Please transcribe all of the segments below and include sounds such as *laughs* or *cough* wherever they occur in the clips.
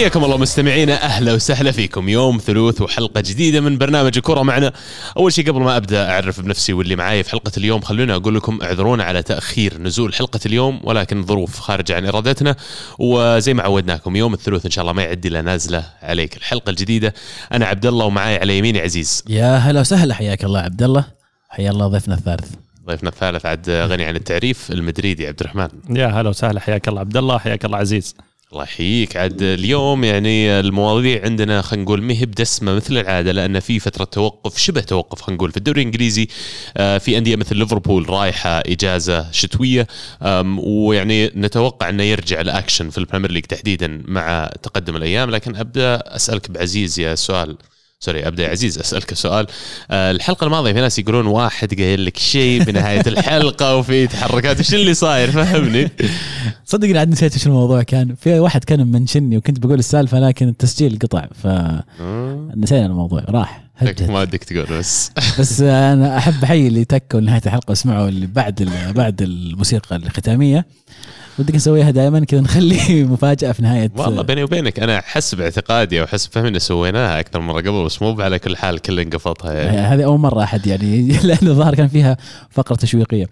حياكم الله مستمعينا أهلا وسهلا فيكم. يوم ثلوث وحلقة جديدة من برنامج الكره معنا. أول شيء قبل ما أبدأ أعرف بنفسي واللي معاي في حلقة اليوم خلونا أقول لكم اعذرونا على تأخير نزول حلقة اليوم ولكن ظروف خارجه عن إرادتنا. وزي ما عودناكم يوم الثلوث إن شاء الله ما يعدي إلا نازلة عليك الحلقة الجديدة. أنا عبد الله ومعاي على يميني عزيز. يا هلا وسهلا حياك الله عبد الله. حيا الله ضيفنا الثالث. ضيفنا الثالث عاد غني عن التعريف المدريدي عبد الرحمن. يا هلا وسهلا حياك الله عبد الله حياك الله عزيز. الله يحييك عاد اليوم يعني المواضيع عندنا خلينا نقول ما هي بدسمة مثل العادة لأن في فترة توقف شبه توقف خلينا نقول في الدوري الإنجليزي. آه، في أندية مثل ليفربول رايحة إجازة شتوية. ويعني نتوقع إنه يرجع الاكشن في ال Premier League تحديدا مع تقدم الأيام. لكن أبدأ أسألك بعزيز يا سؤال. sorry أبدأ يا عزيز أسألك سؤال. آه، الحلقة الماضية في ناس يقولون واحد قايل لك شيء بنهاية الحلقة وفي تحركات. إيش اللي صاير؟ فهمني. صدقني عاد نسيت إيش الموضوع كان. في واحد كان منشني وكنت بقول السالفة لكن التسجيل قطع فنسينا الموضوع. راح. ما ودك تقول بس. بس أنا أحب أحيي اللي تكوا لنهايه الحلقة وسمعوا اللي بعد بعد الموسيقى الختامية. ودك نسويها دائما كذا نخلي *laughs* مفاجأة في نهاية. والله بيني وبينك أنا حسب اعتقادي أو حسب فهمي انه سويناها أكثر مرة قبل بس مو على كل حال كل انقفضها يعني. هذه أول مرة أحد يعني *laughs* لأنه الظاهر كان فيها فقرة تشويقية.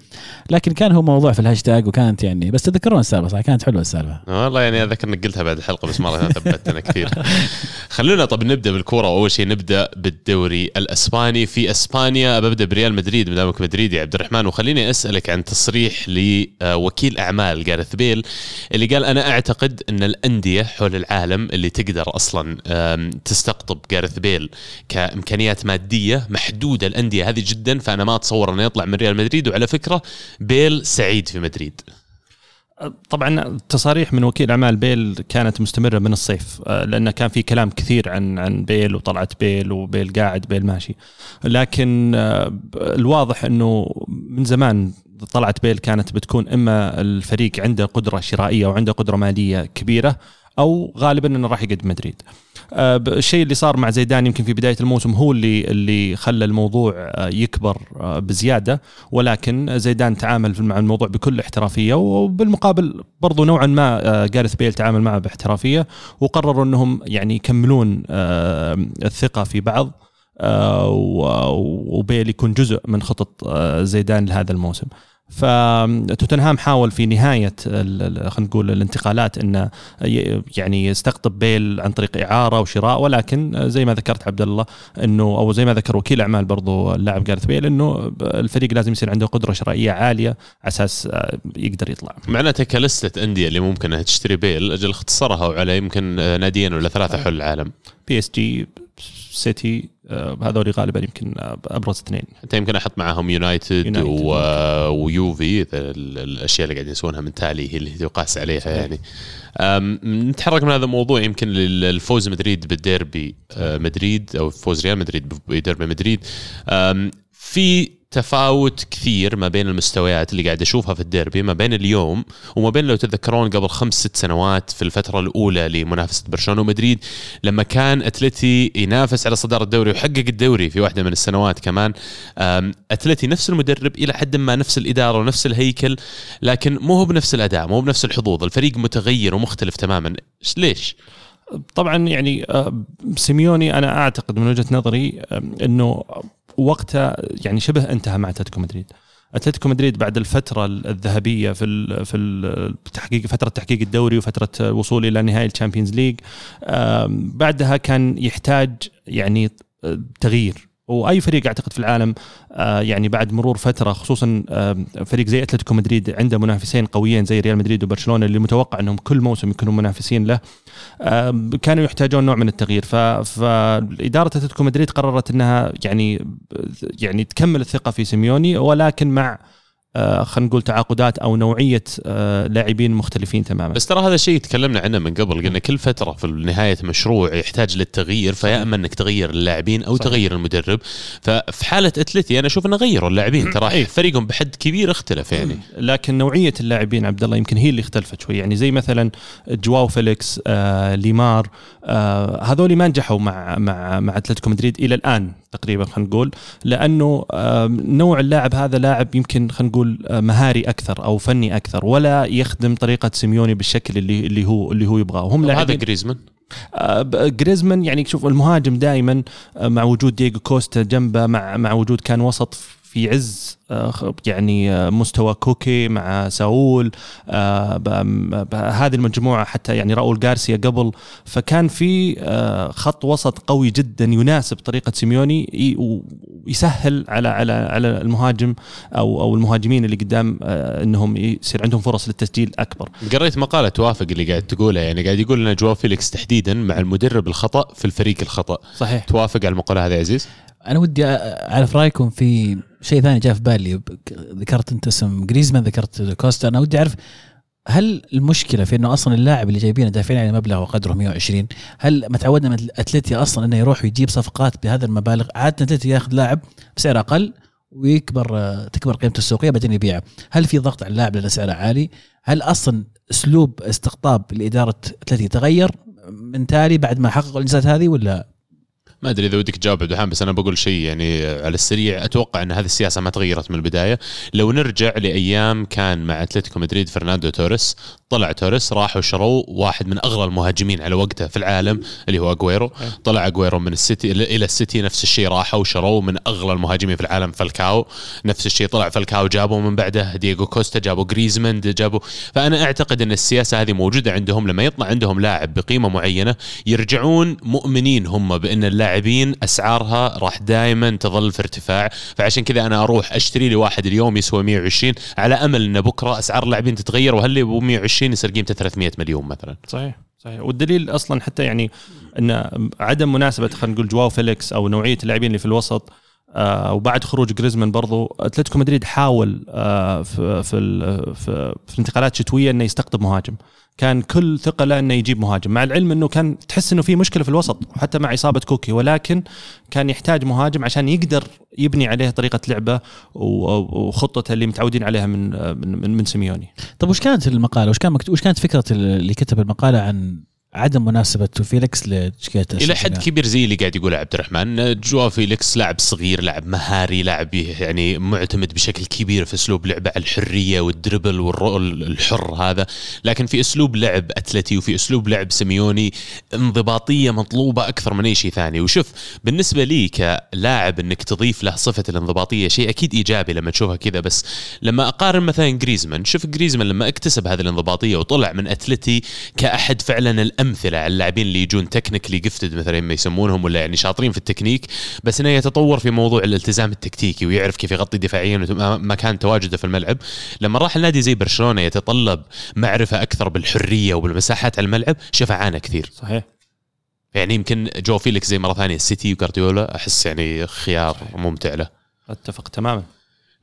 لكن كان هو موضوع في الهاشتاج وكانت يعني بس تذكرون السالفة صح؟ كانت حلوة السالفة. والله يعني أذكر إنك قلتها بعد الحلقة بس مره ثبتنا كثير. *laughs* خلونا طب نبدأ بالكورة. أول شيء نبدأ بالدوري الإسباني. في إسبانيا ببدا بريال مدريد. ما دامك مدريدي يا عبد الرحمن وخليني أسألك عن تصريح لوكيل أعمال جاريث بيل اللي قال أنا أعتقد أن الأندية حول العالم اللي تقدر أصلا تستقطب جاريث بيل كإمكانيات مادية محدودة الأندية هذه جدا فأنا ما أتصور أنه يطلع من ريال مدريد. وعلى فكرة بيل سعيد في مدريد. طبعا تصاريح من وكيل أعمال بيل كانت مستمرة من الصيف آه، لأنه كان في كلام كثير عن عن بيل وطلعت بيل وبيل قاعد بيل ماشي. لكن آه، الواضح إنه من زمان طلعت بيل كانت بتكون إما الفريق عنده قدرة شرائية وعنده قدرة مالية كبيرة أو غالبا إنه راح يقدم مدريد. آه، الشيء اللي صار مع زيدان يمكن في بداية الموسم هو اللي اللي خلى الموضوع آه، يكبر آه، بزيادة ولكن زيدان تعامل مع الموضوع بكل احترافية وبالمقابل برضو نوعا ما جارث بيل تعامل معه باحترافية وقرروا إنهم يعني يكملون الثقة في بعض وبيل يكون جزء من خطط آه، زيدان لهذا الموسم. فتوتنهام حاول في نهاية خلينا نقول الانتقالات انه ي- يعني يستقطب بيل عن طريق إعارة وشراء ولكن زي ما ذكرت عبد الله إنه أو زي ما ذكر وكيل أعمال برضو اللاعب جاريث بيل إنه الفريق لازم يصير عنده قدرة شرائية عالية على أساس آه، يقدر يطلع. معناته ك list أندية اللي ممكن إنها تشتري بيل أجل اختصرها وعلى يمكن ناديين ولا ثلاثة حول العالم بي إس جي سيتي آه، هذول غالبا يمكن آه، أبرز اثنين. حتى يمكن أحط معاهم يونايتد. و... ويوفي الأشياء اللي قاعدين يسوونها من تالي هي اللي تقاس عليها يعني. أم، نتحرك من هذا الموضوع. يمكن للفوز مدريد بالديربي آه، مدريد أو فوز ريال مدريد بديربي مدريد. في تفاوت كثير ما بين المستويات اللي قاعد أشوفها في الديربي ما بين اليوم وما بين لو تتذكرون قبل خمس ست سنوات في الفترة الأولى لمنافسة برشلونة ومدريد لما كان أتلتي ينافس على صدارة الدوري وحقق الدوري في واحدة من السنوات كمان أتلتي نفس المدرب إلى حد ما نفس الإدارة ونفس الهيكل لكن مو هو بنفس الأداء مو هو بنفس الحظوظ الفريق متغير ومختلف تماما. ليش؟ طبعا يعني آه، سيميوني أنا أعتقد من وجهة نظري آه، إنه وقتها يعني شبه انتهى مع أتلتيكو مدريد. أتلتيكو مدريد بعد الفترة الذهبية في ال في التحقيق فترة تحقيق الدوري وفترة الوصول إلى نهائي ال Champions League بعدها كان يحتاج يعني آه، تغيير. وأي فريق أعتقد في العالم آه، يعني بعد مرور فترة خصوصا آم، فريق زي أتلتيكو مدريد عنده منافسين قويين زي ريال مدريد وبرشلونة اللي متوقع أنهم كل موسم يكونوا منافسين له آم، كانوا يحتاجون نوع من التغيير. فاداره أتلتيكو مدريد قررت إنها يعني يعني تكمل الثقة في سيميوني ولكن مع آه، خلينا نقول تعاقدات أو نوعية آه، لاعبين مختلفين تماما. بس ترى هذا الشيء تكلمنا عنه من قبل قلنا كل فترة في نهاية مشروع يحتاج للتغيير فيا اما إنك تغير اللاعبين أو صحيح. تغير المدرب. ففي حالة أتلتي أنا أشوف إنه غيروا اللاعبين ترى. فريقهم بحد كبير اختلف يعني. لكن نوعية اللاعبين عبد الله يمكن هي اللي اختلفت شوي. يعني زي مثلا جواو فيليكس آه، ليمار آه، هذول ما نجحوا مع مع مع أتلتيكو مدريد إلى الآن. تقريبا خلينا نقول لأنه نوع اللاعب هذا لاعب يمكن خلينا نقول آه، مهاري أكثر أو فني أكثر ولا يخدم طريقة سيميوني بالشكل اللي اللي هو اللي هو يبغاه. وهم هذا لاعبين جريزمان آه، جريزمان يعني شوف المهاجم دائما آه، مع وجود دييغو كوستا جنبه مع مع وجود كان وسط في عز آه، يعني آه، مستوى كوكي مع ساول آه، هذه المجموعة حتى يعني راؤول غارسيا قبل. فكان في خط وسط قوي جدا يناسب طريقة سيميوني ويسهل على على على المهاجم أو أو المهاجمين اللي قدام إنهم يصير عندهم فرص للتسجيل أكبر. قريت مقالة توافق اللي قاعد تقوله يعني قاعد يقول ان جواو فيليكس تحديدا مع المدرب الخطأ في الفريق الخطأ. صحيح. توافق على المقوله هذه عزيز؟ أنا ودي أعرف رأيكم في شيء ثاني جاء في بالي. ذكرت أنت اسم جريزمان ذكرت كوستا. أنا ودي أعرف هل المشكلة في إنه أصلا اللاعب اللي جايبينه دافعين عليه مبلغ وقدره 120 هل ما تعودنا من أتلتي أصلا إنه يروح ويجيب صفقات بهذا المبالغ؟ عادة أتلتي ياخذ لاعب بسعر أقل ويكبر تكبر قيمته السوقية بعدين يبيعه. هل في ضغط على اللاعب لأن سعره عالي؟ هل أصلا أسلوب استقطاب لإدارة أتلتي تغير من تالي بعد ما حققوا الإنجازات هذه ولا ما أدري إذا ودك تجاوب عبد الرحمن بس أنا بقول شيء يعني على السريع. أتوقع إن هذه السياسة ما تغيرت من البداية. لو نرجع لأيام كان مع أتلتيكو مدريد فرناندو توريس طلع توريس راحوا شروا واحد من اغلى المهاجمين على وقته في العالم اللي هو اجويرو إيه. طلع اجويرو من السيتي إلى السيتي نفس الشيء راحوا شروا من اغلى المهاجمين في العالم فالكاو. نفس الشيء طلع فالكاو جابوا من بعده دييغو كوستا جابوا جريزمان جابوا. فأنا أعتقد أن السياسة هذه موجودة عندهم لما يطلع عندهم لاعب بقيمة معينة يرجعون مؤمنين هم بأن اللاعبين أسعارها راح دائما تظل في ارتفاع. فعشان كذا أنا أروح أشتري لي واحد اليوم يسوى 120 على أمل إن بكرة أسعار اللاعبين تتغير وهال 120 20 يصير قيمته 300 مليون مثلا. صحيح صحيح. والدليل أصلا حتى يعني إن عدم مناسبة خلينا نقول جواو فيليكس أو نوعية اللاعبين اللي في الوسط آه وبعد خروج جريزمان برضو أتلتيكو مدريد حاول آه في, في, في, في الانتقالات الشتويه إنه يستقطب مهاجم. كان كل ثقة له إنه يجيب مهاجم. مع العلم إنه كان تحس إنه في مشكلة في الوسط وحتى مع إصابة كوكي. ولكن كان يحتاج مهاجم عشان يقدر يبني عليه طريقة لعبه وخطته اللي متعودين عليها من من من, سيميوني. طب وش كانت المقالة؟ وش كان وش كانت فكرة اللي كتب المقالة عن عدم مناسبة فيليكس لتشكيله إلى حد كبير زي اللي قاعد يقوله عبد الرحمن. جواو فيليكس لاعب صغير لاعب مهاري لاعب يعني معتمد بشكل كبير في أسلوب لعبه على الحرية وال dribble وال role الحر هذا. لكن في أسلوب لعب أتلتي وفي أسلوب لعب سيميوني انضباطية مطلوبة أكثر من أي شيء ثاني. وشوف بالنسبة لي كلاعب إنك تضيف له صفة الانضباطية شيء أكيد إيجابي لما تشوفها كذا. بس لما أقارن مثلا جريزمان شوف جريزمان لما اكتسب هذه الانضباطية وطلع من أتلتي كأحد فعلا الامثله على اللاعبين اللي يجون technically gifted مثلا ما يسمونهم ولا يعني شاطرين في التكنيك بس إنه يتطور في موضوع الالتزام التكتيكي ويعرف كيف يغطي دفاعيا مكان تواجده في الملعب. لما راح النادي زي برشلونة يتطلب معرفة أكثر بالحرية وبالمساحات على الملعب شاف عانى كثير. صحيح. يعني يمكن جواو فيليكس زي مرة ثانية السيتي وجارديولا أحس يعني خيار ممتع له. أتفق تماما.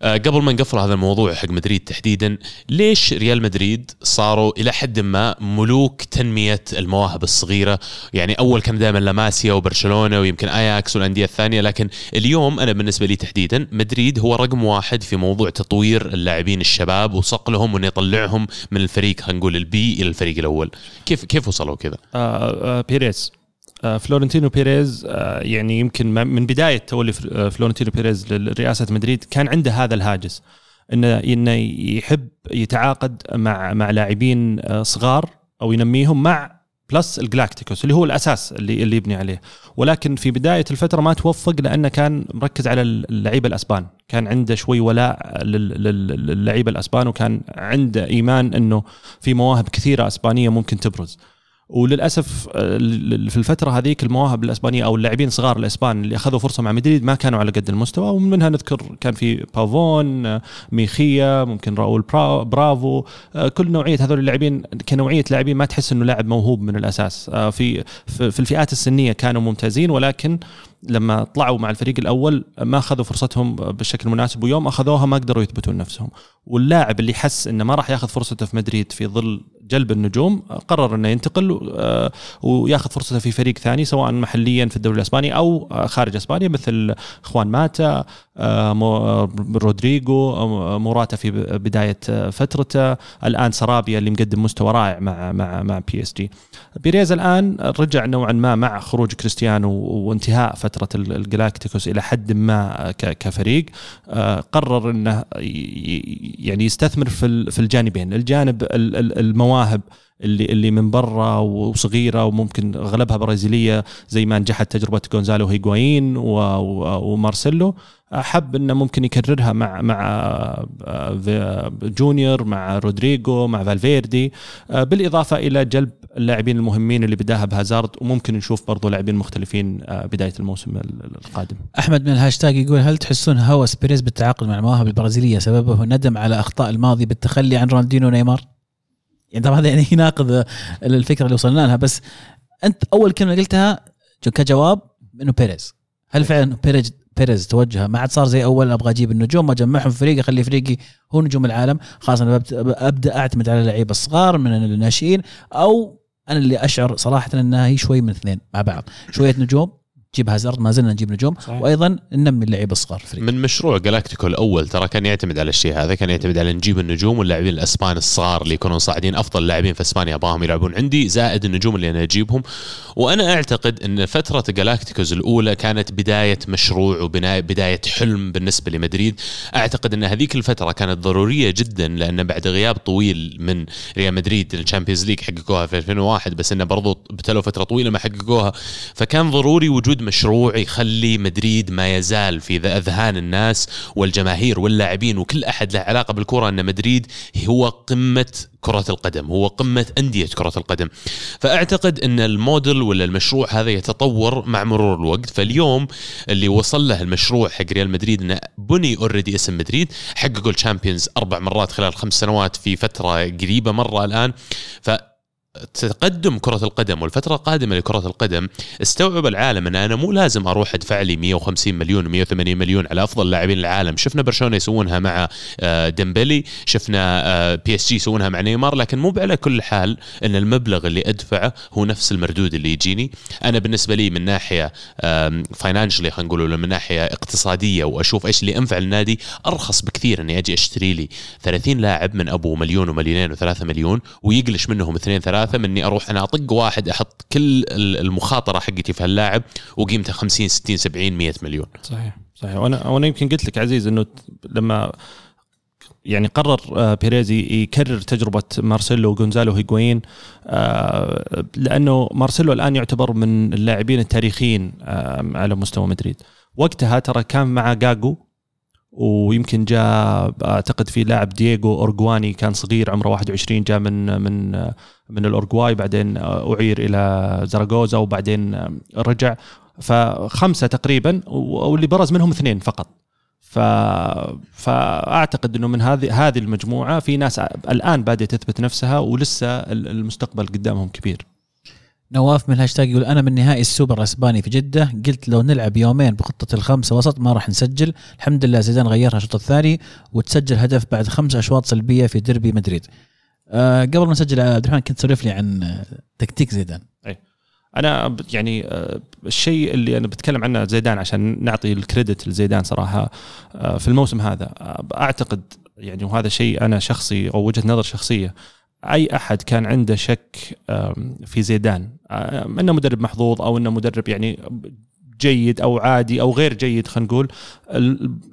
قبل ما نقفل هذا الموضوع حق مدريد تحديدا ليش ريال مدريد صاروا إلى حد ما ملوك تنمية المواهب الصغيرة؟ يعني أول كان دائما لاماسيا وبرشلونة ويمكن أياكس والأندية الثانية لكن اليوم أنا بالنسبة لي تحديدا مدريد هو رقم واحد في موضوع تطوير اللاعبين الشباب وصقلهم وإنه يطلعهم من الفريق خلينا نقول البي إلى الفريق الأول. كيف كيف وصلوا كذا؟ آه، آه، بيريز. آه، فلورنتينو بيريز آه، يعني يمكن من بداية تولي آه، فلورنتينو بيريز لرئاسة مدريد كان عنده هذا الهاجس انه إنه يحب يتعاقد مع مع لاعبين آه، صغار أو ينميهم مع plus الجلاكتيكوس اللي هو الأساس اللي اللي يبني عليه. ولكن في بداية الفترة ما توفق لأنه كان مركز على اللعيبة الأسبان. كان عنده شوي ولاء لل- لل- للعيبة الأسبان وكان عنده إيمان إنه في مواهب كثيرة أسبانية ممكن تبرز. وللأسف آه، في الفترة هذيك المواهب الإسبانية أو اللاعبين صغار الإسبان اللي أخذوا فرصة مع مدريد ما كانوا على قد المستوى ومنها نذكر كان في بافون آه، ميخيا ممكن راؤول برا- برافو آه، كل نوعية هذول اللاعبين كنوعية لاعبين ما تحس إنه لاعب موهوب من الأساس. في في الفئات السنية كانوا ممتازين ولكن لما طلعوا مع الفريق الأول ما أخذوا فرصتهم بالشكل المناسب ويوم أخذوها ما قدروا يثبتون نفسهم. واللاعب اللي حس إنه ما راح ياخذ فرصته في مدريد في ظل جلب النجوم قرر إنه ينتقل آه، وياخذ فرصته في فريق ثاني سواء محليا في الدوري الأسباني أو خارج أسبانيا مثل خوان ماتا آه، آه، رودريجو موراتا في بداية فترته الآن سرابيا اللي مقدم مستوى رائع مع مع مع بي اس جي بيريز الآن رجع نوعا ما مع خروج كريستيانو وانتهاء فترة ال- الجلاكتيكوس إلى حد ما كفريق. قرر إنه يعني يستثمر في ال- في الجانبين الجانب ال- ال- المواهب المواهب اللي اللي من برا وصغيرة وممكن أغلبها برازيلية زي ما نجحت تجربة جونزالو هيغوايين ومارسيلو حب إنه ممكن يكررها مع مع آه، جونيور مع رودريجو مع فالفيردي آه، بالإضافة إلى جلب اللاعبين المهمين اللي بداها بهازارد وممكن نشوف برضو لاعبين مختلفين آه، بداية الموسم القادم. أحمد من الهاشتاج يقول هل تحسون هوس بيريز بالتعاقد مع المواهب البرازيلية سببه ندم على أخطاء الماضي بالتخلي عن رونالدينو ونيمار؟ يعني طبعا هذا يعني يناقض الفكرة اللي وصلنا لها بس أنت أول كلمة قلتها كجواب إنه بيريز. هل فعلا بيريز بيريز توجه؟ ما عاد صار زي أول أبغى أجيب النجوم واجمعهم في فريق أخلي فريقي هو نجوم العالم. خلاص أنا أبدأ أعتمد على اللعيبه الصغار من الناشئين أو أنا اللي أشعر صراحة إنها هي شوي من اثنين مع بعض. شوية نجوم تجيب هازارد ما زلنا نجيب نجوم. صحيح. وأيضا ننمي اللعيبه الصغار في من مشروع جالاكتيكو الأول ترى كان يعتمد على الشيء هذا كان يعتمد على نجيب النجوم واللاعبين الأسبان الصغار اللي يكونوا صاعدين. أفضل لاعبين في أسبانيا ابغاهم يلعبون عندي زائد النجوم اللي أنا أجيبهم. وأنا أعتقد إن فترة جالاكتيكوز الأولى كانت بداية مشروع وبدايه حلم بالنسبة لمدريد. أعتقد إن هذيك الفترة كانت ضرورية جدا لأن بعد غياب طويل من ريال مدريد ال Champions League حققوها في 2001 بس إنه برضو ابتلوا فترة طويلة ما حققوها. فكان ضروري وجود مشروع يخلي مدريد ما يزال في أذهان الناس والجماهير واللاعبين وكل أحد له علاقة بالكرة أن مدريد هو قمة كرة القدم هو قمة أندية كرة القدم. فأعتقد أن الموديل ولا المشروع هذا يتطور مع مرور الوقت. فاليوم اللي وصل له المشروع حق ريال مدريد أنه بني already اسم مدريد حققوا ال Champions أربع مرات خلال خمس سنوات في فترة قريبة مرة الآن. ف تقدم كرة القدم والفترة القادمة لكرة القدم استوعب العالم إن أنا مو لازم أروح أدفع لي 150 مليون 180 مليون على أفضل لاعبين العالم، شفنا برشلونة يسوونها مع آه، ديمبلي، شفنا بي إس جي يسوونها مع نيمار، لكن مو على كل حال إن المبلغ اللي أدفعه هو نفس المردود اللي يجيني، أنا بالنسبة لي من ناحية financially خلينا نقول ولا من ناحية اقتصادية وأشوف إيش اللي انفع النادي أرخص بكثير إني أجي أشتري لي 30 لاعب من أبو مليون ومليونين وثلاثة مليون ويفلح منهم اثنين ثلاثة ثلاثة من اني أروح أنا أطق واحد أحط كل المخاطرة حقتي في هاللاعب وقيمته 50 60 70 100 مليون. صحيح صحيح. وأنا وأنا يمكن قلت لك عزيز إنه لما يعني قرر آه، بيريز يكرر تجربة مارسيلو وجونزالو هيغوين آه، لأنه مارسيلو الآن يعتبر من اللاعبين التاريخيين آه، على مستوى مدريد. وقتها ترى كان مع جاجو ويمكن جاء أعتقد في لاعب دييغو اورجواني كان صغير عمره 21 جاء من من من الاورجواي بعدين أعير إلى زراغوزا وبعدين رجع. فخمسة تقريبا واللي برز منهم اثنين فقط. ف... فأعتقد إنه من هذه هذه المجموعة في ناس الآن بادئه تثبت نفسها ولسه المستقبل قدامهم كبير. نواف من الهاشتاج يقول أنا من نهائي السوبر الأسباني في جدة. قلت لو نلعب يومين بخطة الخمسة وسط ما راح نسجل. الحمد لله زيدان غيرها الشوط الثاني وتسجل هدف بعد خمس أشواط سلبية في ديربي مدريد. أه قبل ما نسجل عبد الرحمن كنت تسولف لي عن تكتيك زيدان. أي. أنا يعني آه، الشيء اللي أنا بتكلم عنه زيدان عشان نعطي الكريدت لزيدان صراحة آه، في الموسم هذا. آه، أعتقد يعني وهذا شيء أنا شخصي أو وجهة نظر شخصية. أي أحد كان عنده شك في زيدان. إنه مدرب محظوظ أو إنه مدرب يعني جيد أو عادي أو غير جيد خلينا نقول.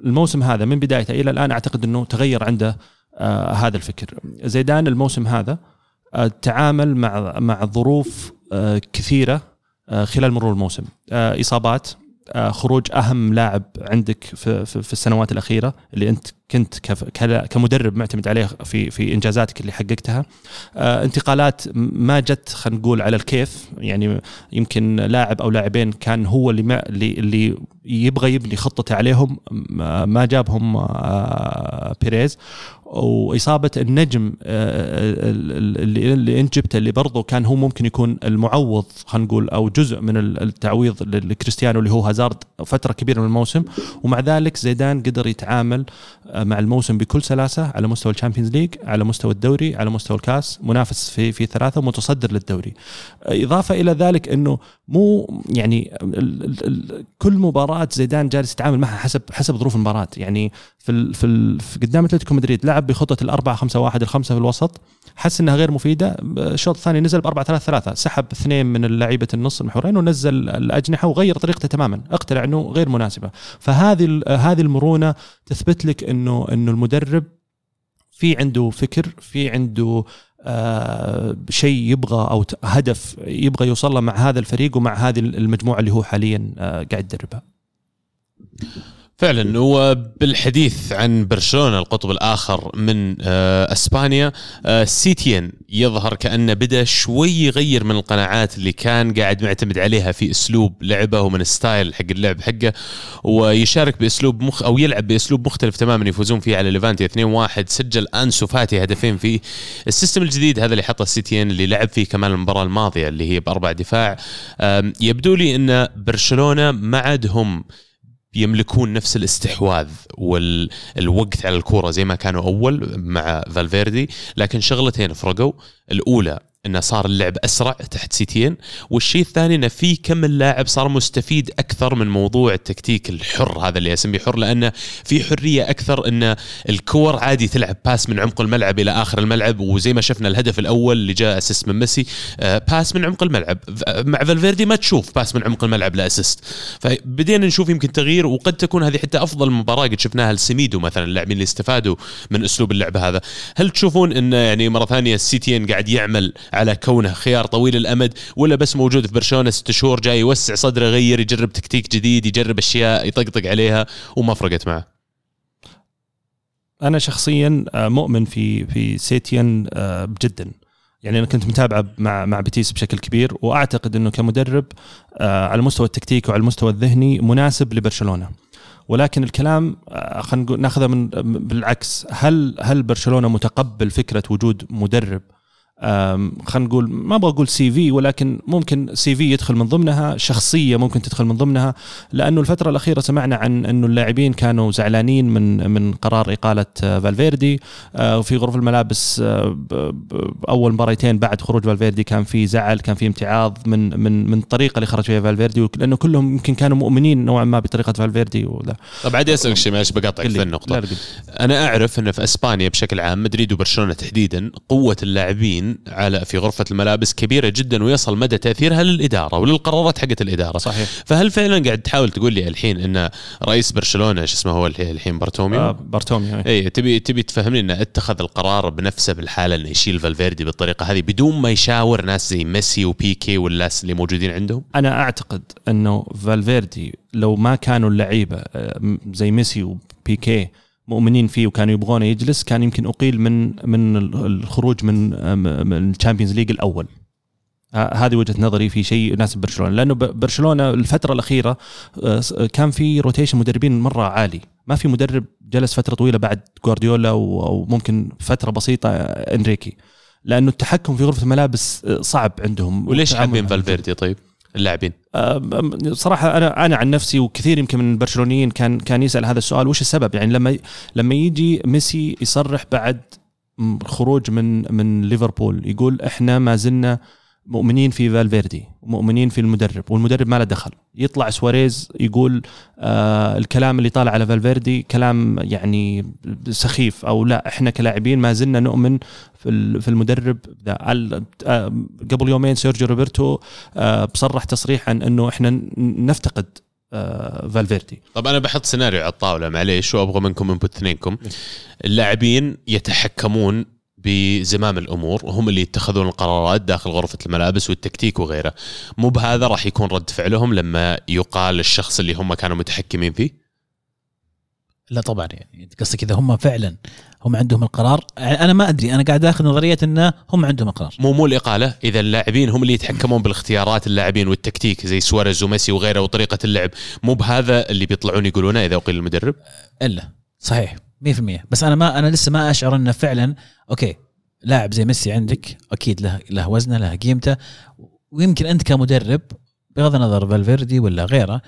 الموسم هذا من بدايته إلى الآن أعتقد إنه تغير عنده آه، هذا الفكر. زيدان الموسم هذا آه، تعامل مع مع ظروف آه، كثيرة خلال مرور الموسم. إصابات خروج أهم لاعب عندك في السنوات الأخيرة اللي أنت كنت كمدرب معتمد عليه في في إنجازاتك اللي حققتها. آه، انتقالات ما جت خلينا نقول على الكيف. يعني يمكن لاعب أو لاعبين كان هو اللي ما اللي يبغى يبني خطته عليهم ما جابهم آه، بيريز. وإصابة النجم اللي اللي أنت جبته اللي برضه كان هو ممكن يكون المعوض خلينا نقول أو جزء من التعويض لكريستيانو اللي هو هازارد فترة كبيرة من الموسم. ومع ذلك زيدان قدر يتعامل آه، مع الموسم بكل سلاسة على مستوى ال Champions League على مستوى الدوري على مستوى الكاس منافس في في ثلاثة ومتصدر للدوري. إضافة إلى ذلك إنه مو يعني ال ال كل مباراة زيدان جالس يتعامل معها حسب حسب ظروف المباراة. يعني في في, في قدام أتلتيكو مدريد لعب بخطة الأربعة خمسة واحد الخمسة في الوسط. حس إنها غير مفيدة. الشوط الثاني نزل ب 4 3 3 سحب اثنين من لعيبه النص المحورين ونزل الأجنحة وغير طريقته تماما. اقتنع إنه غير مناسبة. فهذه هذه المرونة تثبت لك انه إنه المدرب في عنده فكر في عنده آه، شيء يبغى أو هدف يبغى يوصل له مع هذا الفريق ومع هذه المجموعة اللي هو حاليا آه، قاعد يدربها. فعلا. وبالحديث عن برشلونة القطب الآخر من آه، إسبانيا آه، سيتيان يظهر كانه بدأ شوي يغير من القناعات اللي كان قاعد معتمد عليها في أسلوب لعبه ومن style حق اللعب حقه ويشارك بأسلوب مخ أو يلعب بأسلوب مختلف تماما يفوزون فيه على ليفانتي 2-1 سجل أنسو فاتي هدفين فيه ال system الجديد هذا اللي حطه سيتيان اللي لعب فيه كمان المباراة الماضية اللي هي بأربع دفاع. يبدو لي إن برشلونة ما عاد هم يملكون نفس الاستحواذ والوقت على الكورة زي ما كانوا أول مع فالفيردي لكن شغلتين فرقوا. الأولى إنه صار اللعب أسرع تحت سيتيين. والشيء الثاني إنه في كم لاعب صار مستفيد أكثر من موضوع التكتيك الحر هذا اللي أسميه حر لأنه في حرية أكثر إن الكور عادي تلعب pass من عمق الملعب إلى آخر الملعب. وزي ما شفنا الهدف الأول اللي جاء assist من ميسي آه، pass من عمق الملعب. مع فالفيردي ما تشوف pass من عمق الملعب ل assist فبدينا نشوف يمكن تغيير وقد تكون هذه حتى أفضل مباراة قد شفناها لسميدو مثلا اللاعبين اللي استفادوا من أسلوب اللعب هذا. هل تشوفون انه يعني مرة ثانية سيتيين قاعد يعمل على كونه خيار طويل الأمد ولا بس موجود في برشلونة ست شهور جاي يوسع صدره يغير يجرب تكتيك جديد يجرب أشياء يطقطق عليها وما فرقت معه. أنا شخصيا آه، مؤمن في في سيتيان آه، جدا. يعني أنا كنت متابعه مع مع بيتيس بشكل كبير وأعتقد إنه كمدرب آه، على المستوى التكتيكي وعلى المستوى الذهني مناسب لبرشلونة. ولكن الكلام خلينا ناخذه من بالعكس. هل هل برشلونة متقبل فكرة وجود مدرب خلينا نقول ما أبغى أقول CV ولكن ممكن CV يدخل من ضمنها شخصية ممكن تدخل من ضمنها لأنه الفترة الأخيرة سمعنا عن إنه اللاعبين كانوا زعلانين من من قرار إقالة آه، فالفيردي آه، وفي غرف الملابس ب- أول مباريتين بعد خروج فالفيردي كان في زعل كان في امتعاض من من من الطريقة اللي خرج فيها فالفيردي لأنه كلهم يمكن كانوا مؤمنين نوعا ما بطريقة فالفيردي وذا طب عادي أسألك شيء معلش بقاطعك. في النقطه. أنا أعرف ان في إسبانيا بشكل عام مدريد وبرشلونة تحديدا قوة اللاعبين على في غرفة الملابس كبيرة جدا ويصل مدى تأثيرها للإدارة وللقرارات حقت الإدارة. صحيح. فهل فعلا قاعد تحاول تقول لي الحين إن رئيس برشلونة شو اسمه هو الحين- بارتوميو؟ آه، بارتوميو إيه. اي تبي تبي تفهمني انه اتخذ القرار بنفسه بالحالة انه يشيل فالفيردي بالطريقة هذه بدون ما يشاور ناس زي ميسي وبيكي والناس اللي موجودين عندهم؟ أنا أعتقد إنه فالفيردي لو ما كانوا اللعيبة آه، زي ميسي وبيكي مؤمنين فيه وكانوا يبغونه يجلس كان يمكن أقيل من من ال- الخروج من آه، من ال Champions League الأول. ه- هذه وجهة نظري في شيء يناسب برشلونة. لأنه برشلونة الفترة الأخيرة آه، كان في rotation مدربين مرة عالي. ما في مدرب جلس فترة طويلة بعد جوارديولا أو ممكن فترة بسيطة آه، إنريكي. لأنه التحكم في غرفة الملابس آه، صعب عندهم. وليش حابين فالفيردي طيب؟ اللاعبين. صراحة أنا أنا عن نفسي وكثير يمكن من البرشلونيين كان كان يسأل هذا السؤال وش السبب؟ يعني لما لما يجي ميسي يصرح بعد خروج من من ليفربول يقول إحنا ما زلنا مؤمنين في فالفيردي ومؤمنين في المدرب والمدرب ما له دخل. يطلع سواريز يقول آه الكلام اللي طالع على فالفيردي كلام يعني سخيف أو لا إحنا كلاعبين ما زلنا نؤمن في في المدرب ذا. آه، قبل يومين سيرجيو روبرتو آه، بصرح تصريح عن إنه إحنا نفتقد آه، فالفيردي. طب أنا بحط سيناريو على الطاولة معليش وأبغى منكم input اثنينكم. اللاعبين يتحكمون بزمام الأمور وهم اللي يتخذون القرارات داخل غرفة الملابس والتكتيك وغيره. مو بهذا راح يكون رد فعلهم لما يقال الشخص اللي هم كانوا متحكمين فيه؟ لا طبعا يعني قصدك إذا هم فعلا هم عندهم القرار؟ أنا ما أدري أنا قاعد أخذ نظرية انه هم عندهم القرار. مو مو الإقالة. إذا اللاعبين هم اللي يتحكمون بالاختيارات اللاعبين والتكتيك زي سواريز وميسي وغيره وطريقة اللعب مو بهذا اللي بيطلعون يقولونه إذا اقيل المدرب؟ إلا صحيح. 100% بس أنا ما أنا لسه ما أشعر إنه فعلا okay لاعب زي ميسي عندك أكيد له له وزنه له قيمته. ويمكن أنت كمدرب بغض النظر فالفيردي ولا غيره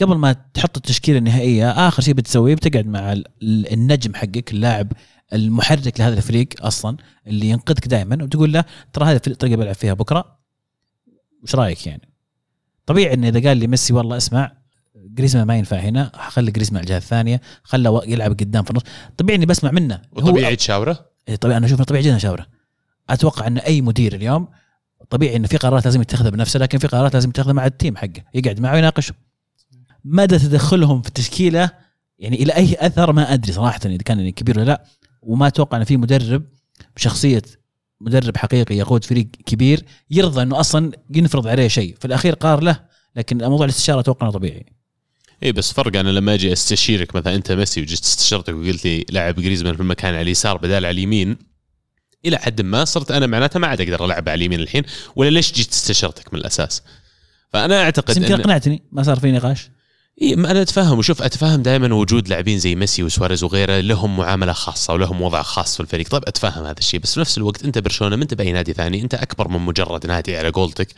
قبل ما تحط التشكيلة النهائية آخر شيء بتسويه بتقعد مع ال- ال- النجم حقك اللاعب المحرك لهذا الفريق أصلا اللي ينقذك دائما وتقول له ترى هذه الطريقة بلعب فيها بكرة؟ وش رأيك يعني؟ طبيعي انه إذا قال لي ميسي والله اسمع جريزمان ما ينفع هنا. خلي جريزمان على الجهة الثانية. خله يلعب قدام في النص. طبيعي إني بسمع منه. وطبيعي تشاوره؟ إيه طبيعي أنا أشوف طبيعي جدا شاوره أتوقع ان أي مدير اليوم طبيعي إنه في قرارات لازم يتخذها بنفسه لكن في قرارات لازم يتخذها مع التيم حقه. يقعد معه ويناقشه. مدى تدخلهم في التشكيلة؟ يعني إلى أي أثر؟ ما أدري صراحة إذا كان يعني كبير ولا لا. وما أتوقع ان في مدرب بشخصية مدرب حقيقي يقود فريق كبير يرضى إنه أصلا ينفرض عليه شيء. في الأخير قار له لكن موضوع الاستشارة أتوقع إنه طبيعي. اي بس فرق أنا لما أجي أستشيرك مثلا أنت ميسي وجيت استشرتك وقلت لي لاعب جريزمان في المكان على اليسار بدال على اليمين إلى حد ما صرت أنا معناتها ما عاد أقدر ألعب على اليمين الحين ولا ليش جيت استشرتك من الأساس؟ فأنا أعتقد بس يمكن أقنعتني ما صار في نقاش. أنا أتفهم. وشوف أتفهم دائما وجود لاعبين زي ميسي وسواريز وغيره لهم معاملة خاصة ولهم وضع خاص في الفريق. طيب أتفهم هذا الشيء بس في نفس الوقت أنت برشلونة ما أنت بأي نادي ثاني أنت أكبر من مجرد نادي على قولتك.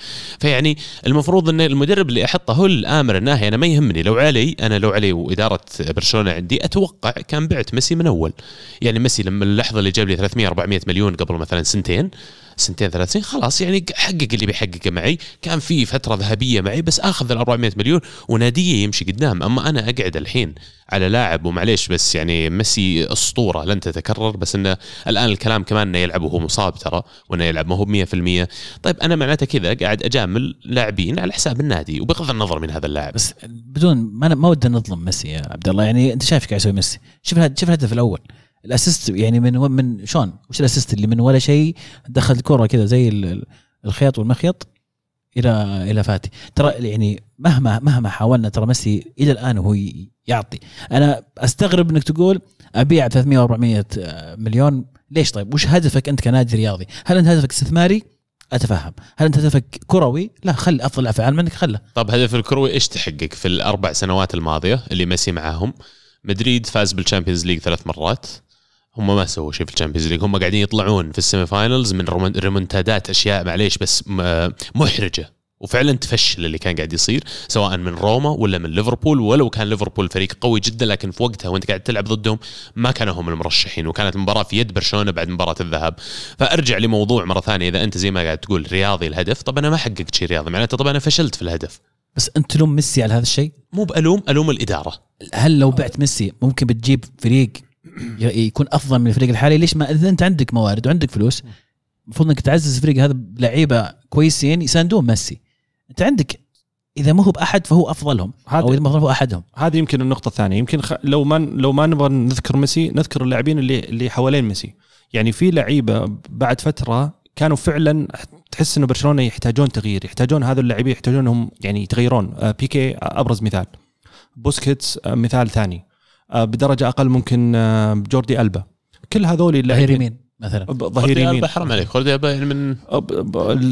فيعني المفروض إن المدرب اللي أحطه هو الآمر الناهي. أنا ما يهمني. لو علي أنا لو علي وإدارة برشلونة عندي أتوقع كان بعت ميسي من أول. يعني ميسي لما اللحظة اللي جاب لي 300 400 مليون قبل مثلا سنتين سنتين ثلاث سنين خلاص يعني حقق اللي بيحققه معي. كان في فترة ذهبية معي بس آخذ ال 400 مليون ونادية يمشي قدام. أما أنا أقعد الحين على لاعب ومعليش بس يعني ميسي أسطورة لن تتكرر بس إنه الآن الكلام كمان إنه يلعب وهو مصاب ترى وإنه يلعب ما هو 100% طيب أنا معناته كذا قاعد أجامل لاعبين على حساب النادي وبغض النظر من هذا اللاعب. بس بدون ما ما ودنا نظلم ميسي يا عبد الله. يعني أنت شايف قاعد يسوي ميسي؟ شوف شوف الهدف الأول. الأسيست يعني من من شلون وش الأسيست اللي من ولا شيء دخل الكرة كذا زي الخيط والمخيط إلى إلى فاتي. ترى يعني مهما مهما حاولنا ترى ميسي إلى الآن وهو يعطي. أنا أستغرب إنك تقول أبيع 300 400 مليون. ليش طيب؟ وش هدفك أنت كنادي رياضي؟ هل أنت هدفك استثماري؟ أتفهم. هل أنت هدفك كروي؟ لا خل أفضل افعال منك خله. طب هدف الكروي إيش تحقق في الأربع سنوات الماضية اللي ميسي معاهم؟ مدريد فاز بال Champions League ثلاث مرات. هم ما سووا شيء في ال Champions League. هم قاعدين يطلعون في ال semi-finals من ريمونتادات أشياء معليش بس محرجة. وفعلا تفشل اللي كان قاعد يصير سواء من روما ولا من ليفربول ولو كان ليفربول فريق قوي جدا لكن في وقتها وانت قاعد تلعب ضدهم ما كانوا هم المرشحين وكانت المباراة في يد برشلونة بعد مباراة الذهاب. فأرجع لموضوع مرة ثانية. إذا أنت زي ما قاعد تقول رياضي الهدف طب أنا ما حققت شيء رياضي معناته طب أنا فشلت في الهدف. بس أنت تلوم ميسي على هذا الشيء؟ مو بألوم ألوم الإدارة. هل لو بعت ميسي ممكن بتجيب فريق يكون أفضل من الفريق الحالي. ليش ما إذا أنت عندك موارد وعندك فلوس المفروض إنك تعزز الفريق هذا بلعيبة كويسين يساندون ميسي. أنت عندك إذا ما هو بأحد فهو أفضلهم أو إذا ما هو أحدهم. هذه يمكن النقطة الثانية. يمكن خ... لو ما لو ما نبغى نذكر ميسي نذكر اللاعبين اللي اللي حوالين ميسي. يعني في لعيبة بعد فترة كانوا فعلا تحس إنه برشلونة يحتاجون تغيير يحتاجون هذول اللاعبين يحتاجون انهم يعني يتغيرون. بيكي أبرز مثال. بوسكيتس مثال ثاني. بدرجة أقل ممكن جوردي ألبا. كل هذول اللاعبين مثلا. ظهير يمين. حرام عليك. خالد يعني من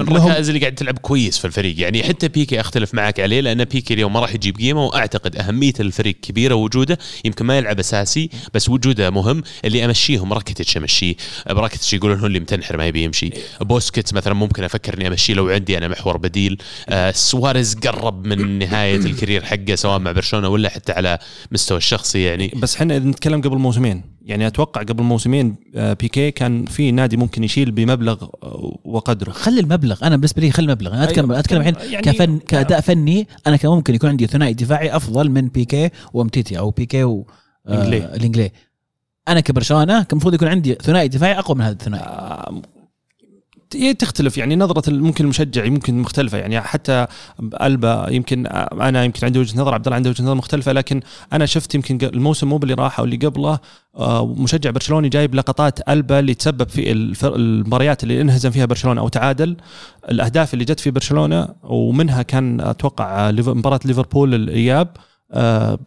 الركائز اللي قاعد تلعب كويس في الفريق. يعني حتى بيكي أختلف معك عليه لأن بيكي اليوم ما راح يجيب قيمة وأعتقد أهمية الفريق كبيرة وجوده يمكن ما يلعب أساسي بس وجوده مهم. اللي امشيهم راكيتش أمشيه. راكيتش يقولون هو اللي متنحر ما يبي يمشي. بوسكيتس مثلا ممكن أفكر إني أمشيه لو عندي أنا محور بديل. آه سواريز قرب من نهاية ال career حقه سواء مع برشلونة ولا حتى على مستوى الشخصي يعني. بس إحنا نتكلم قبل موسمين. يعني أتوقع قبل موسمين بيكي كان في نادي ممكن يشيل بمبلغ وقدره. خلي المبلغ أنا بالنسبة لي خلي المبلغ. أنا اتكلم أيوة. أتكلم الحين يعني كفن كأداء فني أنا كان ممكن يكون عندي ثنائي دفاعي أفضل من بيكي وأمتيتي أو بيكي و آه الانجلي أنا كبرشلونة كان المفروض يكون عندي ثنائي دفاعي أقوى من هذا الثنائي. آه تختلف. يعني نظرة ممكن المشجع ممكن مختلفة. يعني حتى ألبا يمكن أنا يمكن عندي وجهة نظر عبد الله عنده وجهة نظر مختلفة. لكن أنا شفت يمكن الموسم مو اللي راح أو اللي قبله مشجع برشلوني جايب لقطات ألبا اللي تسبب في المباريات اللي انهزم فيها برشلونة أو تعادل. الأهداف اللي جت في برشلونة ومنها كان أتوقع مباراة ليفربول الإياب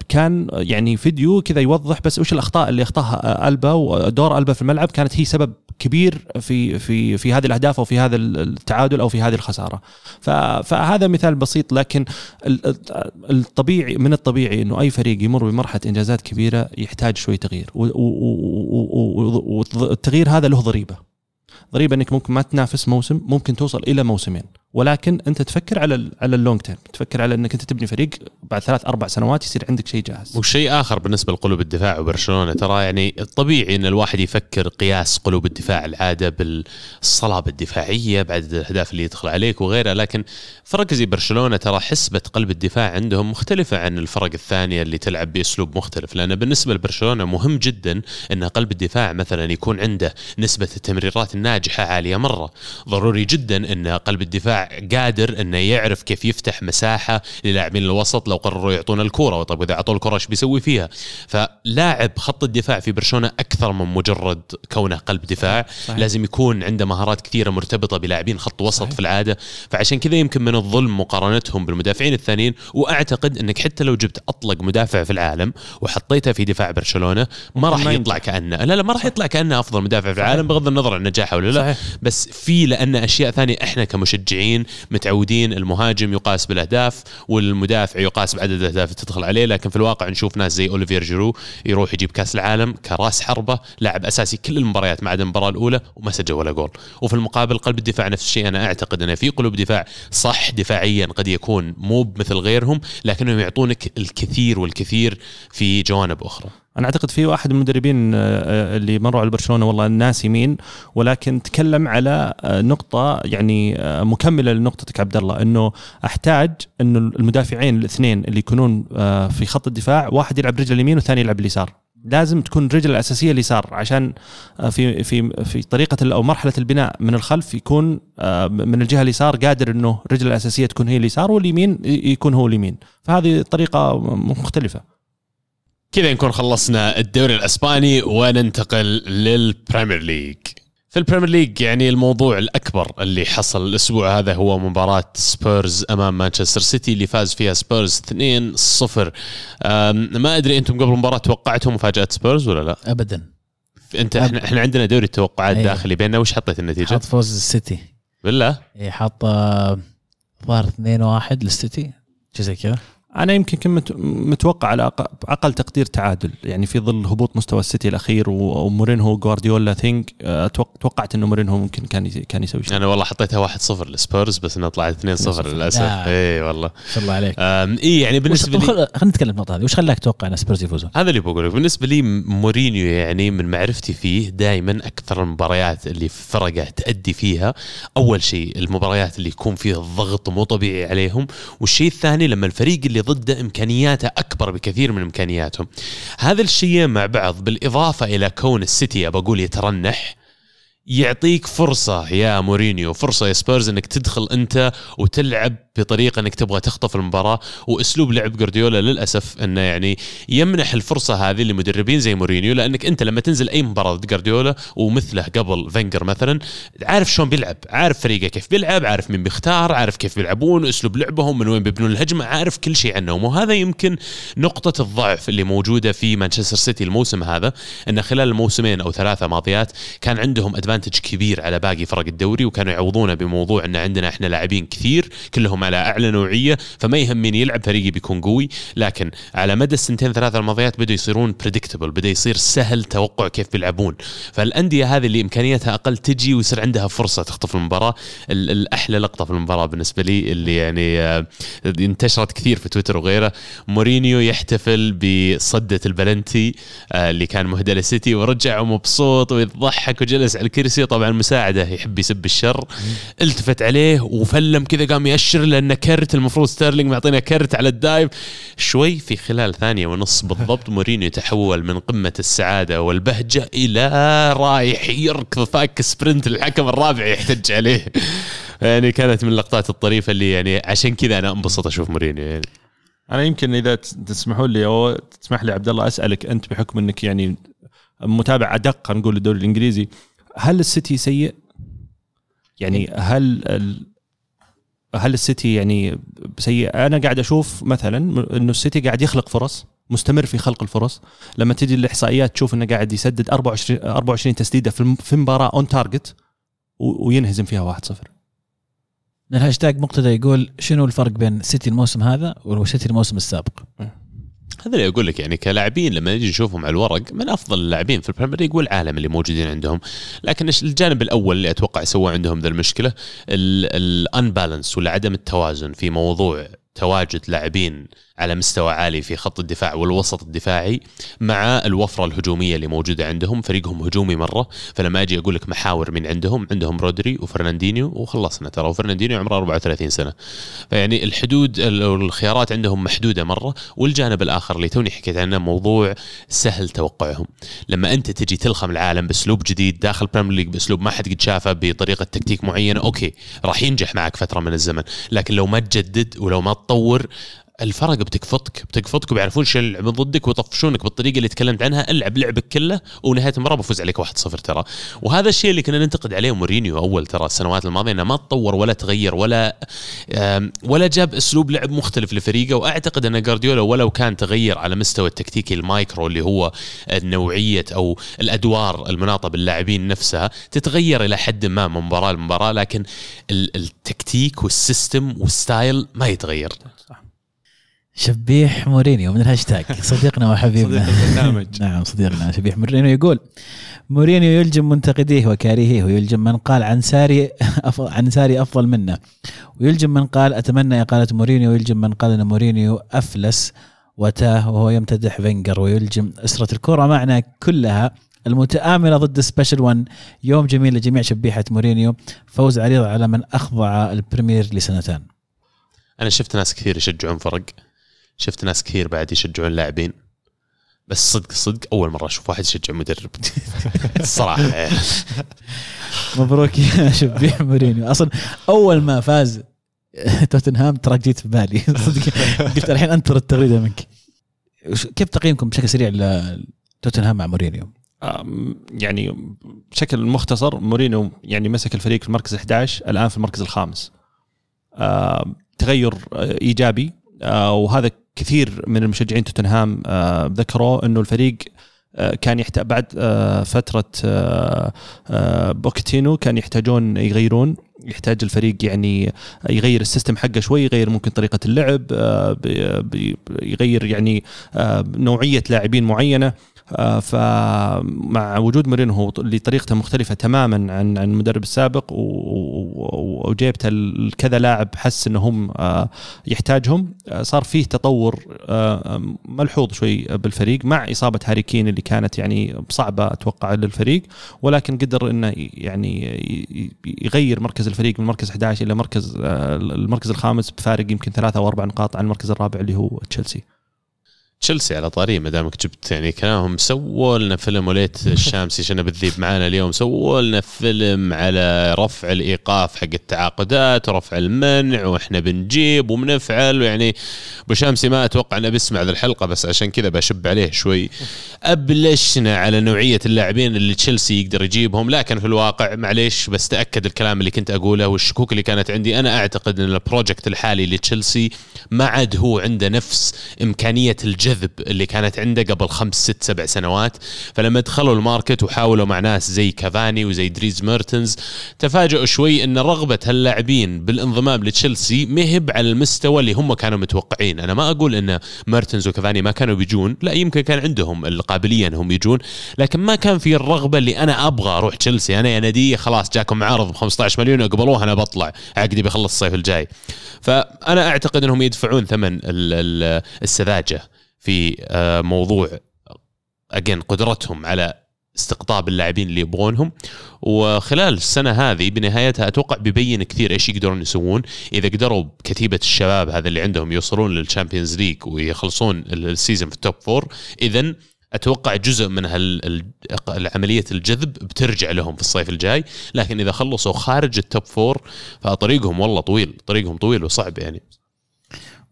كان يعني فيديو كذا يوضح بس وش الأخطاء اللي أخطاها ألبا ودور ألبا في الملعب كانت هي سبب كبير في في في هذه الأهداف أو في هذا التعادل أو في هذه الخسارة. فهذا مثال بسيط لكن الطبيعي من الطبيعي إنه أي فريق يمر بمرحلة إنجازات كبيرة يحتاج شوي تغيير. والتغيير هذا له ضريبة. ضريبة إنك ممكن ما تنافس موسم ممكن توصل إلى موسمين. ولكن أنت تفكر على على اللونج تيرم تفكر على إنك أنت تبني فريق بعد ثلاث أربع سنوات يصير عندك شيء جاهز. وشيء آخر بالنسبة لقلوب الدفاع وبرشلونة ترى يعني الطبيعي إن الواحد يفكر قياس قلوب الدفاع العادة بالصلابه الدفاعية بعد الأهداف اللي يدخل عليك وغيرها لكن فرق زي برشلونة ترى حسبة قلب الدفاع عندهم مختلفة عن الفرق الثانية اللي تلعب بأسلوب مختلف لأن بالنسبة لبرشلونة مهم جدا إن قلب الدفاع مثلا يكون عنده نسبة التمريرات الناجحة عالية مرة. ضروري جدا إن قلب الدفاع قادر إنه يعرف كيف يفتح مساحة للاعبين الوسط لو قرروا يعطون الكره طيب إذا أعطوا الكره إيش بيسوي فيها؟ فلاعب خط الدفاع في برشلونة أكثر من مجرد كونه قلب دفاع. صحيح. لازم يكون عنده مهارات كثيرة مرتبطة بلاعبين خط وسط صحيح. في العادة. فعشان كذا يمكن من الظلم مقارنتهم بالمدافعين الثانيين. وأعتقد إنك حتى لو جبت أطلق مدافع في العالم وحطيته في دفاع برشلونة ما راح يطلع كأنه. لا لا ما راح يطلع كأنه أفضل مدافع في العالم بغض النظر عن نجاحه ولا لا. صحيح. بس في لأن أشياء ثانية إحنا كمشجعين متعودين المهاجم يقاس بالأهداف والمدافع يقاس بعدد الأهداف اللي تدخل عليه لكن في الواقع نشوف ناس زي أوليفير جيرو يروح يجيب كأس العالم كرأس حربة لاعب أساسي كل المباريات ما عدا المباراة الأولى وما سجل ولا جول. وفي المقابل قلب الدفاع نفس الشيء أنا أعتقد انه في قلوب دفاع صح دفاعيا قد يكون مو مثل غيرهم لكنهم يعطونك الكثير والكثير في جوانب أخرى. أنا أعتقد في واحد من المدربين آه، آه، اللي مروا على برشلونة والله الناس يمين ولكن تكلم على آه، نقطة يعني مكملة لنقطتك عبد الله إنه أحتاج إنه المدافعين الاثنين اللي يكونون في خط الدفاع واحد يلعب رجل اليمين والثاني يلعب اليسار. لازم تكون الرجل الاساسيه اليسار عشان في في في طريقة أو مرحلة البناء من الخلف يكون من الجهة اليسار قادر إنه الرجل الأساسية تكون هي اليسار واليمين يكون هو اليمين. فهذه طريقة مختلفة. كذا نكون خلصنا الدوري الأسباني وننتقل لل Premier League في ال Premier League يعني الموضوع الأكبر اللي حصل الأسبوع هذا هو مباراة سبيرز أمام مانشستر سيتي اللي فاز فيها سبيرز 2-0 ما أدري أنتم قبل المباراة توقعتوا مفاجأة سبيرز ولا لا؟ ابدا أنت إحنا إحنا عندنا دوري التوقعات أيه. داخلي بيننا وش حطيت النتيجة؟ حط فوز السيتي بالله؟ اي حاط ظهر 2-1 للسيتي شيء زي كذا أنا يمكن كنت متوقع على أقل تقدير تعادل يعني في ظل هبوط مستوى السيتي الأخير ومورينهو جوارديولا ثينك توقعت إنه مورينهو ممكن كان كان يسوي شيء. أنا والله حطيتها 1-0 للسبيرز بس انها طلعت 2-0 للأسف. اي والله. ما شاء الله عليك. اي يعني بالنسبة لي خلينا نتكلم النقطة هذه وش خلاك تتوقع إن سبيرز يفوزون؟ هذا اللي بقوله. بالنسبة لي مورينيو يعني من معرفتي فيه دائما أكثر المباريات اللي فرقة تأدي فيها أول شيء المباريات اللي يكون فيها الضغط مو طبيعي عليهم والشيء الثاني لما الفريق اللي ضده إمكانياته أكبر بكثير من امكانياتهم هذا الشيء مع بعض بالإضافة إلى كون السيتي أبى أقول يترنح يعطيك فرصة يا مورينيو فرصة يا سبيرز إنك تدخل أنت وتلعب بطريقة إنك تبغى تخطف المباراة وأسلوب لعب جوارديولا للأسف إنه يعني يمنح الفرصة هذه لمدربين زي مورينيو لأنك أنت لما تنزل أي مباراة ضد جوارديولا ومثله قبل فينجر مثلا عارف شلون بيلعب عارف فريقه كيف بيلعب عارف مين بيختار عارف كيف بيلعبون أسلوب لعبهم من وين بيبنون الهجمة عارف كل شيء عنهم. وهذا يمكن نقطة الضعف اللي موجودة في مانشستر سيتي الموسم هذا انه خلال الموسمين أو ثلاثة ماضيات كان عندهم ادفانتج كبير على باقي فرق الدوري وكانوا يعوضونه بموضوع إن عندنا إحنا لاعبين كثير كلهم على أعلى نوعية فما يهمني يلعب فريقي بيكون قوي. لكن على مدى السنتين ثلاثة الماضيات بدوا يصيرون بريدكتبل بدأ يصير سهل توقع كيف بيلعبون. فالأندية هذه اللي امكانياتها أقل تجي ويصير عندها فرصة تخطف المباراة. الاحلى لقطة في المباراة بالنسبة لي اللي يعني آه، انتشرت كثير في تويتر وغيره. مورينيو يحتفل بصدة البلنتي آه، اللي كان مهدى للسيتي ورجع مبسوط ويضحك وجلس على الكرسي. طبعا مساعده يحب يسب الشر. التفت عليه وفلم كذا قام يأشر لأنه كرت المفروض ستيرلينج معطينا كرت على ال dive. شوي في خلال ثانية ونص بالضبط مورينيو تحول من قمة السعادة والبهجة إلى رايح يركض فاك sprint الحكم الرابع يحتج عليه. يعني كانت من اللقطات الطريفة اللي يعني عشان كذا أنا انبسط أشوف مورينيو. يعني أنا يمكن إذا تسمحوا لي أو تسمح لي عبد الله أسألك أنت بحكم إنك يعني متابع أدق نقول الدوري الإنجليزي هل السيتي سيء؟ يعني هل هل السيتي يعني سيء؟ أنا قاعد أشوف مثلا إنه السيتي قاعد يخلق فرص مستمر في خلق الفرص. لما تجي الإحصائيات تشوف إنه قاعد يسدد 24 24 تسديدة في مباراة on target وينهزم فيها 1-0 من الهاشتاج مقتدى يقول شنو الفرق بين سيتي الموسم هذا وسيتي الموسم السابق؟ هذا اللي أقول لك يعني كلاعبين لما نجي نشوفهم على الورق من أفضل اللاعبين في ال Premier League والعالم اللي موجودين عندهم. لكن الجانب الأول اللي أتوقع سوى عندهم ذا المشكلة ال imbalance ولا عدم التوازن في موضوع تواجد لاعبين على مستوى عالي في خط الدفاع والوسط الدفاعي مع الوفرة الهجومية اللي موجودة عندهم. فريقهم هجومي مرة فلما أجي أقول لك محاور من عندهم عندهم رودري وفرناندينيو وخلصنا ترى. وفرناندينيو عمره 34 سنة. فيعني الحدود الخيارات عندهم محدودة مرة. والجانب الآخر اللي توني حكيت عنه موضوع سهل توقعهم. لما أنت تجي تلخم العالم بأسلوب جديد داخل Premier League بأسلوب ما حد قد شافه بطريقة تكتيك معينة أوكي راح ينجح معك فترة من الزمن. لكن لو ما تجدد ولو ما تطور الفرق بتكفطك بتكفطك وبيعرفون شو يلعبون ضدك ويطفشونك بالطريقة اللي تكلمت عنها العب لعبك كله ونهاية المباراه بفوز عليك 1-0 ترى. وهذا الشيء اللي كنا ننتقد عليه مورينيو أول ترى السنوات الماضية إنه ما تطور ولا تغير ولا ولا جاب أسلوب لعب مختلف لفريقه. وأعتقد إن جارديولا ولو كان تغير على مستوى التكتيكي المايكرو اللي هو نوعيه أو الأدوار المناطة باللاعبين نفسها تتغير إلى حد ما من مباراة لمباراة لكن التكتيك وال system وال style ما يتغير. صح. شبيح مورينيو من الهاشتاج. *laughs* صديقنا وحبيبنا. صديق البرنامج. *laughs* نعم صديقنا شبيح مورينيو يقول مورينيو يلجم منتقديه وكارهيه ويلجم من قال عن ساري *laughs* عن ساري أفضل منه. ويلجم من قال أتمنى اقاله مورينيو. ويلجم من قال إن مورينيو أفلس وتاه وهو يمتدح فينجر. ويلجم أسرة الكره معنا كلها المتآمرة ضد special 1 يوم جميل لجميع شبيحة مورينيو. فوز عريض على من أخضع ال Premier لسنتين أنا شفت ناس كثير يشجعون فرق. شفت ناس كثير بعد يشجعون لاعبين. بس صدق صدق أول مرة أشوف واحد يشجع مدرب. *laughs* الصراحه. مبروك يا *laughs* شبيح مورينيو. أصلا أول ما فاز توتنهام ترى جيت في بالي. *laughs* صدق. قلت الحين أنتظر التغريدة منك. كيف تقييمكم بشكل سريع لتوتنهام مع مورينيو؟ يعني بشكل مختصر مورينيو يعني مسك الفريق في المركز 11 الآن في المركز الخامس. تغير إيجابي. آه، وهذا كثير من المشجعين توتنهام آه، ذكروا إنه الفريق آه، كان يحتاج بعد فترة بوكتينو كان يحتاجون يغيرون. يحتاج الفريق يعني يغير ال system حقه شوي يغير ممكن طريقة اللعب يغير يعني نوعية لاعبين معينة. آه، فمع وجود مورينو اللي طريقته مختلفة تماما عن عن المدرب السابق وجيبت كذا لاعب حس إنهم آه، يحتاجهم آه، صار فيه تطور ملحوظ شوي بالفريق مع إصابة هاري كين اللي كانت يعني صعبة أتوقع للفريق ولكن قدر إنه يعني يغير مركز الفريق من مركز 11 إلى مركز المركز الخامس بفارق يمكن ثلاثة أو أربع نقاط عن المركز الرابع اللي هو تشيلسي. تشيلسي على طاري ما دامك جبت يعني كلامهم. سووا لنا فيلم وليت *laughs* الشامسي شنب بالذيب معانا اليوم. سووا لنا فيلم على رفع الإيقاف حق التعاقدات ورفع المنع وإحنا بنجيب وبنفعل. ويعني أبو شامسي ما أتوقع أنه بيسمع ذا الحلقة بس عشان كذا بشب عليه شوي. أبلشنا على نوعية اللاعبين اللي تشيلسي يقدر يجيبهم. لكن في الواقع معليش بس تأكد الكلام اللي كنت أقوله والشكوك اللي كانت عندي. أنا أعتقد إن ال project الحالي لتشيلسي ما عاد هو عنده نفس إمكانية الجذب الجذب اللي كانت عنده قبل خمس ست سبع سنوات. فلما دخلوا ال market وحاولوا مع ناس زي كافاني وزي دريس ميرتنز تفاجئوا شوي إن رغبة هاللاعبين بالانضمام لتشيلسي مهب على المستوى اللي هم كانوا متوقعين. أنا ما أقول إن ميرتنز وكافاني ما كانوا بيجون لا يمكن كان عندهم القابليه إنهم يجون لكن ما كان في الرغبة اللي أنا أبغى أروح تشيلسي. أنا يا نادي خلاص جاكم عرض ب 15 مليون أقبلوه أنا بطلع عقدي بيخلص الصيف الجاي. فأنا أعتقد إنهم يدفعون ثمن السذاجة. في آه، موضوع again قدرتهم على استقطاب اللاعبين اللي يبغونهم. وخلال السنة هذه بنهايتها أتوقع بيبين كثير إيش يقدرون يسوون. إذا قدروا بكتيبة الشباب هذا اللي عندهم يوصلون لل Champions League ويخلصون ال season في ال top four إذا أتوقع جزء من عمليه الجذب بترجع لهم في الصيف الجاي. لكن إذا خلصوا خارج ال top four فطريقهم والله طويل طريقهم طويل وصعب يعني.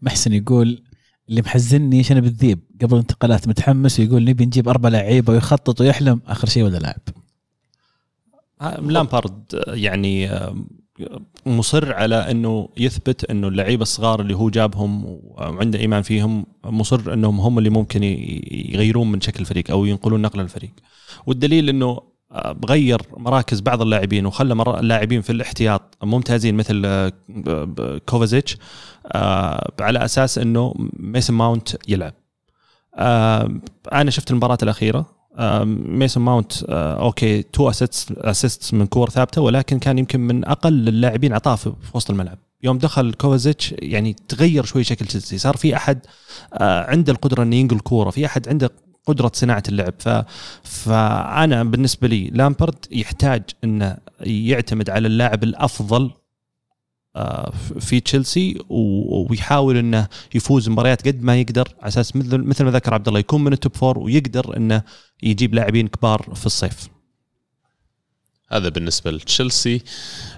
محسن يقول اللي محزني شنب الذيب قبل الانتقالات متحمس ويقول نبي نجيب أربع لعيبة ويخطط ويحلم. آخر شيء ولا لاعب؟ لامبارد يعني مصر على إنه يثبت إنه اللعيبة الصغار اللي هو جابهم وعنده إيمان فيهم مصر إنهم هم اللي ممكن يغيرون من شكل الفريق أو ينقلون نقله الفريق. والدليل إنه غير مراكز بعض اللاعبين وخلى اللاعبين في الاحتياط ممتازين مثل كوفاتشيتش آه، على أساس إنه ميسون ماونت يلعب. آه، أنا شفت المباراة الأخيرة. آه، ميسون ماونت okay two assist assist من كور ثابتة ولكن كان يمكن من أقل اللاعبين عطاء في وسط الملعب. يوم دخل كوفاتشيتش يعني تغير شوي شكل تشيلسي. صار في أحد آه، عنده القدرة إنه ينقل كورة في أحد عنده قدرة صناعة اللعب ف... فأنا بالنسبة لي لامبارد يحتاج أنه يعتمد على اللاعب الأفضل آه، في تشيلسي ويحاول إنه يفوز مباريات قد ما يقدر على أساس مثل مثل ما ذكر عبد الله يكون من ال top four ويقدر إنه يجيب لاعبين كبار في الصيف. هذا بالنسبة لتشيلسي.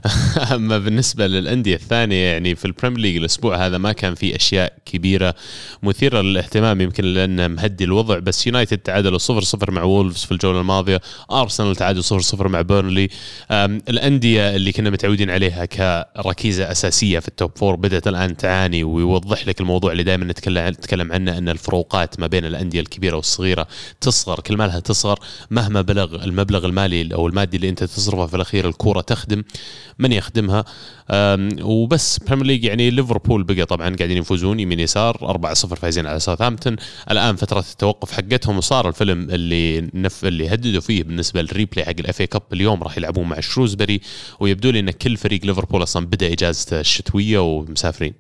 *laughs* أما بالنسبة للأندية الثانية يعني في ال Premier League الأسبوع هذا ما كان في أشياء كبيرة مثيرة للاهتمام يمكن لأنه مهدي الوضع بس يونايتد تعادلوا 0-0 مع وولفز في الجولة الماضية أرسنال تعادل 0-0 مع بيرنلي. الأندية اللي كنا متعودين عليها كركيزة أساسية في ال top four بدأت الآن تعاني ويوضح لك الموضوع اللي دائما نتكلم عنه أن الفروقات ما بين الأندية الكبيرة والصغيرة تصغر كل ما لها تصغر مهما بلغ المبلغ المالي أو المادي اللي أنت تصرفه في الأخير الكورة تخدم من يخدمها. وبس Premier League يعني ليفربول بقى طبعا قاعدين يفوزون يمين يسار 4-0 فايزين على ساوثهامبتون. الآن فترة التوقف حقتهم وصار الفيلم اللي نف اللي هددوا فيه بالنسبة لل replay حق ال FA Cup اليوم راح يلعبون مع شروزبري. ويبدو لي إن كل فريق ليفربول أصلا بدأ اجازته الشتوية ومسافرين.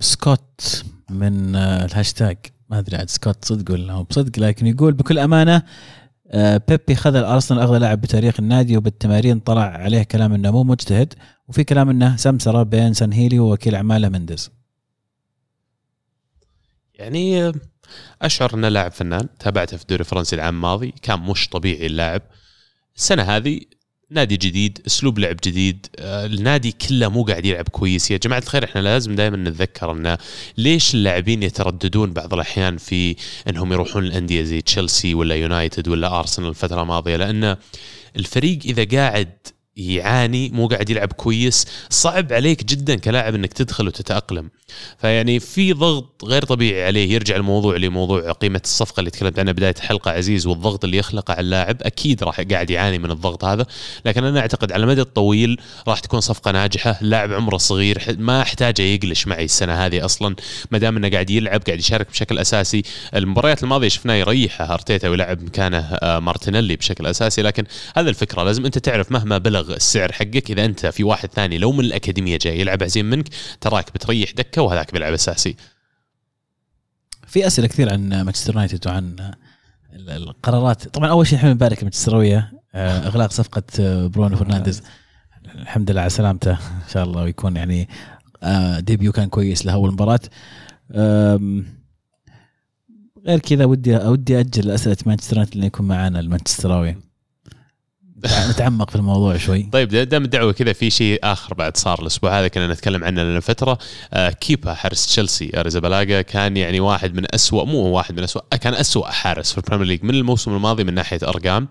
سكوت من آه، الهاشتاج. ما أدري عاد سكوت صدق ولا هو بصدق لكن يقول بكل أمانة بيبي خذ الأرسنال أغلى لاعب بتاريخ النادي وبالتمارين طلع عليه كلام إنه مو مجتهد وفي كلام إنه سمسرة بين سانهيلي ووكيل أعماله مندز. يعني آه، اشعر إنه لاعب فنان تابعته في الدوري الفرنسي العام الماضي كان مش طبيعي اللاعب. السنة هذه نادي جديد أسلوب لعب جديد آه، النادي كله مو قاعد يلعب كويس. يا جماعة الخير إحنا لازم دائما نتذكر إن ليش اللاعبين يترددون بعض الأحيان في إنهم يروحون الأندية زي تشيلسي ولا يونايتد ولا أرسنال الفترة الماضية؟ لأن الفريق إذا قاعد يعاني مو قاعد يلعب كويس. صعب عليك جدا كلاعب إنك تدخل وتتأقلم. فيعني في ضغط غير طبيعي عليه. يرجع الموضوع لموضوع قيمة الصفقة اللي تكلمت عنها بداية الحلقة عزيز والضغط اللي يخلقه على اللاعب. أكيد راح قاعد يعاني من الضغط هذا. لكن أنا أعتقد على المدى الطويل راح تكون صفقة ناجحة. اللاعب عمره صغير ما أحتاجه يقلش معي السنة هذه أصلا. ما دام إنه قاعد يلعب قاعد يشارك بشكل أساسي. المباريات الماضية شفناه يريحه ارتيتا ويلعب مكانه آه، مارتينيلي بشكل أساسي. لكن هذا الفكرة لازم أنت تعرف مهما بلغ السعر حقك. إذا أنت في واحد ثاني لو من الأكاديمية جاي يلعب عزيم منك تراك بتريح دكة وهذاك بيلعب أساسي. في أسئلة كثير عن مانشستر يونايتد وعن القرارات. طبعا أول شيء نحن نبارك المانشستراوية آه، إغلاق صفقة آه، برونو فرنانديز. الحمد لله على سلامته. إن شاء الله ويكون يعني آه، debut كان كويس له أول مباراة. غير كذا ودي ودي أجل أسئلة مانشستر يونايتد اللي يكون معنا المانشستراوي. نتعمق في الموضوع شوي. طيب دام الدعوة كذا في شيء آخر بعد صار الأسبوع هذا كنا نتكلم عنه لنا فترة آه كيبا حارس تشيلسي اريزابالاجا كان يعني واحد من أسوأ مو واحد من أسوأ كان أسوأ حارس في ال Premier League من الموسم الماضي من ناحية أرقام.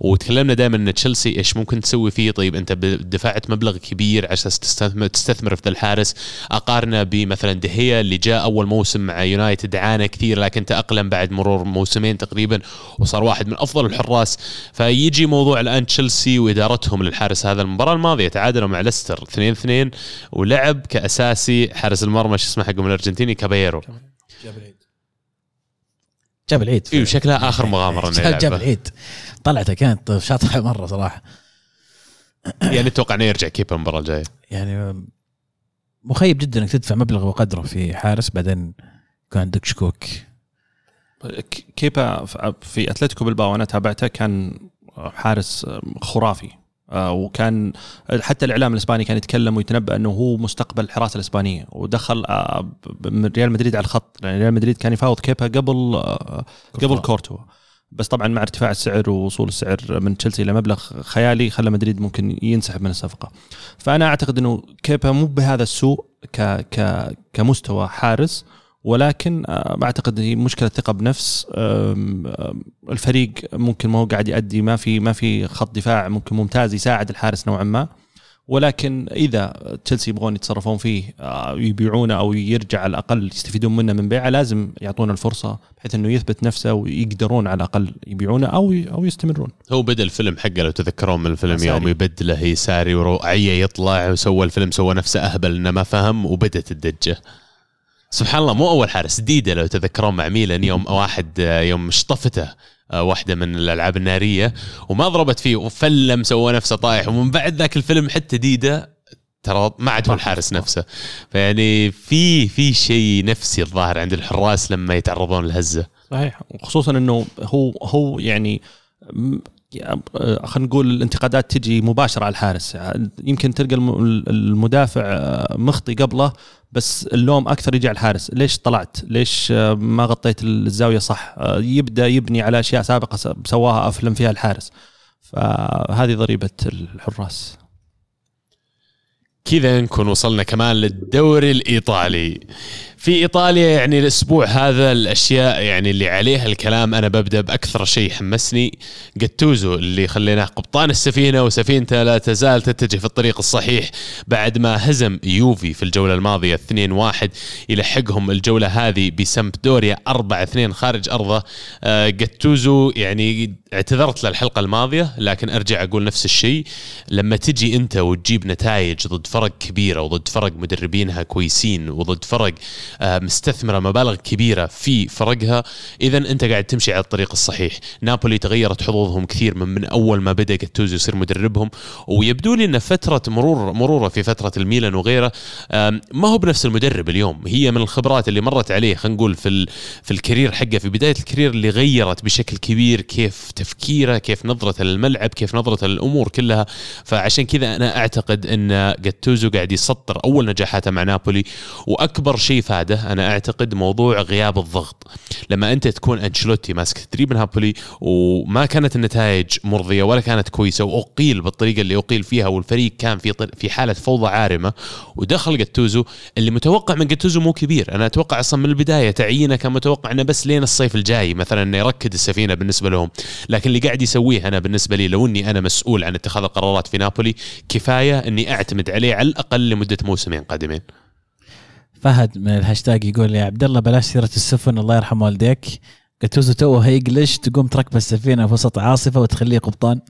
وتكلمنا دائما إن تشيلسي إيش ممكن تسوي فيه؟ طيب أنت دفعت مبلغ كبير على أساس تستثمر تستثمر في الحارس. أقارنه بمثلا دهيا اللي جاء أول موسم مع يونايتد عانى كثير لكن تأقلم بعد مرور موسمين تقريبا وصار واحد من أفضل الحراس. فيجي موضوع الآن تشيلسي وإدارتهم للحارس هذا المباراة الماضية تعادلوا مع ليستر 2 2 ولعب كأساسي حارس المرمى شو اسمه حقهم الأرجنتيني كابيرو. جاب العيد. جاب العيد إيوه شكلها آخر *laughs* مغامرة جاب العيد. طلعته كانت شاطحة مرة صراحة. *clears throat* يعني أتوقع إنه يرجع كيبا المباراة الجاية؟ يعني مخيب جدا إنك تدفع مبلغ وقدره في حارس بعدين يكون عندك شكوك كيبا في أتلتيكو بالباو أنا تابعته كان حارس خرافي. آه، وكان حتى الإعلام الإسباني كان يتكلم ويتنبأ أنه هو مستقبل الحراسه الإسبانية ودخل آه، ريال مدريد على الخط. يعني ريال مدريد كان يفاوض كيبا قبل آه، قبل كورتوا. بس طبعا مع ارتفاع السعر ووصول السعر من تشيلسي إلى مبلغ خيالي خلى مدريد ممكن ينسحب من الصفقة. فأنا أعتقد أنه كيبا مو بهذا السوء ك ك كمستوى حارس. ولكن آه، اعتقد هي مشكلة ثقة بنفس الفريق ممكن ما هو قاعد يؤدي ما في ما في خط دفاع ممكن ممتاز يساعد الحارس نوعا ما ولكن إذا تشيلسي يبغون يتصرفون فيه آه، يبيعونه أو يرجع على الأقل يستفيدون منه من بيعه لازم يعطونه الفرصة بحيث إنه يثبت نفسه ويقدرون على الأقل يبيعونه أو أو يستمرون. هو بدأ الفيلم حقه لو تذكرون من الفيلم يوم يبدله يساري ورعيه يطلع وسوى الفيلم سوى نفسه أهبل إنه ما فهم وبدت الدجة. سبحان الله مو أول حارس ديدا لو تذكرون مع ميلان يوم واحد يوم اشطفته آه، واحدة من الألعاب النارية وما ضربت فيه وفلم سوى نفسه طايح ومن بعد ذاك الفيلم حتى ديدا ترى ما عاد هو الحارس نفسه. فيعني في في شيء نفسي الظاهر عند الحراس لما يتعرضون للهزه صحيح وخصوصا إنه هو هو يعني آه، خلينا نقول الانتقادات تجي مباشرة على الحارس. يمكن تلقى الم- المدافع آه، مخطي قبله بس اللوم أكثر يجي على الحارس. ليش طلعت؟ ليش آه، ما غطيت الزاوية صح؟ آه، يبدأ يبني على أشياء سابقة سواها أفلم فيها الحارس. فهذه ضريبة الحراس. كذا نكون وصلنا كمان للدوري الإيطالي. في إيطاليا يعني الأسبوع هذا الأشياء يعني اللي عليها الكلام أنا ببدأ بأكثر شيء حمسني جاتوزو اللي خليناه قبطان السفينة وسفينته لا تزال تتجه في الطريق الصحيح بعد ما هزم يوفي في الجولة الماضية 2-1 يلحقهم الجولة هذه بسمبدوريا 4-2 خارج أرضه. آه، جاتوزو يعني اعتذرت للحلقه الماضية لكن أرجع أقول نفس الشيء. لما تجي أنت وتجيب نتائج ضد فرق كبيرة وضد فرق مدربينها كويسين وضد فرق مستثمرة مبالغ كبيرة في فرقها. اذا أنت قاعد تمشي على الطريق الصحيح. نابولي تغيرت حظوظهم كثير من, من أول ما بدأ جاتوزو يصير مدربهم. ويبدو لي إن فترة مرور مرورة في فترة الميلان وغيره ما هو بنفس المدرب اليوم. هي من الخبرات اللي مرت عليه خلينا نقول في في الكارير حقه في بداية الكارير اللي غيرت بشكل كبير كيف تفكيره كيف نظرته للملعب كيف نظرته للامور كلها. فعشان كذا أنا أعتقد إن جاتوزو قاعد يسطر أول نجاحاته مع نابولي. وأكبر شيء فاده أنا أعتقد موضوع غياب الضغط. لما أنت تكون انشلوتي ماسك تدريب نابولي وما كانت النتائج مرضية ولا كانت كويسة وأقيل بالطريقة اللي أقيل فيها والفريق كان في في حالة فوضى عارمة ودخل جاتوزو اللي متوقع من جاتوزو مو كبير. أنا أتوقع أصلا من البداية تعيينه كان متوقع إنه بس لين الصيف الجاي مثلا إنه يركد السفينة بالنسبة لهم. لكن اللي قاعد يسويه أنا بالنسبة لي لو إني أنا مسؤول عن اتخاذ القرارات في نابولي كفاية إني أعتمد عليه على الأقل لمدة موسمين قادمين. فهد من الهاشتاج يقول يا عبد الله بلاش سيرة السفن الله يرحم والديك. جاتوزو توه هيقلش تقوم تركب السفينة في وسط عاصفة وتخليه قبطان.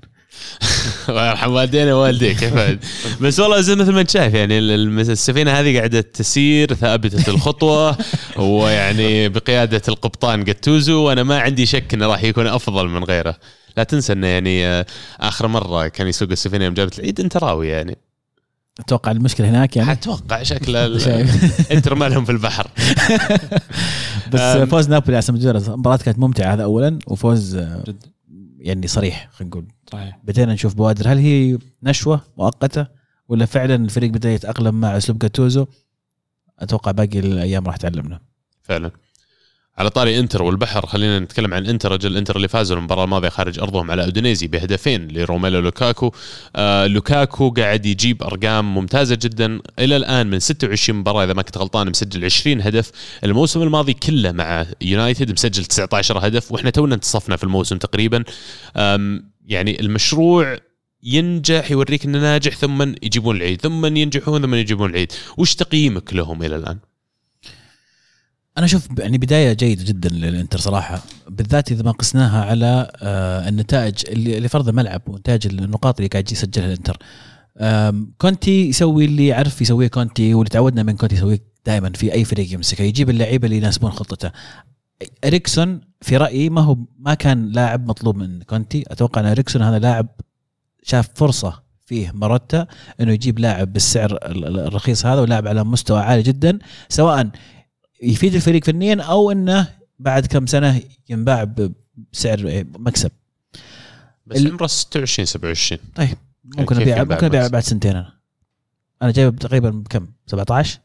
*laughs* الله يرحم والدينا ووالديك يا فهد. *laughs* بس والله زي مثل ما انت شايف يعني السفينة هذه قاعدة تسير ثابتة الخطوة *laughs* ويعني بقيادة القبطان جاتوزو وأنا ما عندي شك إنه راح يكون أفضل من غيره. لا تنسى إنه يعني آه، آخر مرة كان يسوق السفينة يوم جابت العيد أنت راوي يعني. أتوقع المشكلة هناك يعني؟ أتوقع شكل ال- *laughs* شايف. *laughs* انت رمالهم في البحر. *laughs* بس. فوز نابولي على سمدورا المباراه كانت ممتعة هذا اولا وفوز آه، جد. يعني صريح خلينا نقول. صحيح. بدينا نشوف بوادر. هل هي نشوة مؤقتة ولا فعلا الفريق بدأ يتأقلم مع اسلوب جاتوزو أتوقع باقي الأيام راح تعلمنا. فعلا. على طاري انتر والبحر خلينا نتكلم عن انتر. رجل انتر اللي فازوا المباراة الماضية خارج أرضهم على أودينيزي بهدفين لروميلو لوكاكو. آه لوكاكو قاعد يجيب أرقام ممتازة جدا. إلى الآن من 26 مباراة إذا ما كنت غلطان مسجل 20 هدف. الموسم الماضي كله مع يونايتد مسجل 19 هدف وإحنا تونا انتصفنا في الموسم تقريبا. يعني المشروع ينجح يوريك إنه ناجح ثم يجيبون العيد ثم ينجحون ثم يجيبون العيد. وش تقييمك لهم إلى الآن؟ أنا أشوف يعني بداية جيدة جدا للإنتر صراحة. بالذات إذا ما قسناها على آه، النتائج اللي فرض الملعب ونتائج النقاط اللي قاعد يسجلها الإنتر. كونتي يسوي اللي يعرف يسويه كونتي واللي تعودنا من كونتي يسويه دائما في أي فريق يمسكه. يجيب اللعيبة اللي يناسبون خطته. إريكسون في رأيي ما هو ما كان لاعب مطلوب من كونتي. أتوقع أن إريكسون هذا لاعب شاف فرصة فيه مروتا إنه يجيب لاعب بالسعر ال- ال- الرخيص هذا ولاعب على مستوى عالي جدا سواء يفيد الفريق فنيا أو إنه بعد كم سنة ينباع بسعر مكسب. بس ال- عمره 26 27 طيب ممكن ابيع ممكن أبيع؟ بعد سنتين أنا. أنا جايب تقريبا بكم 17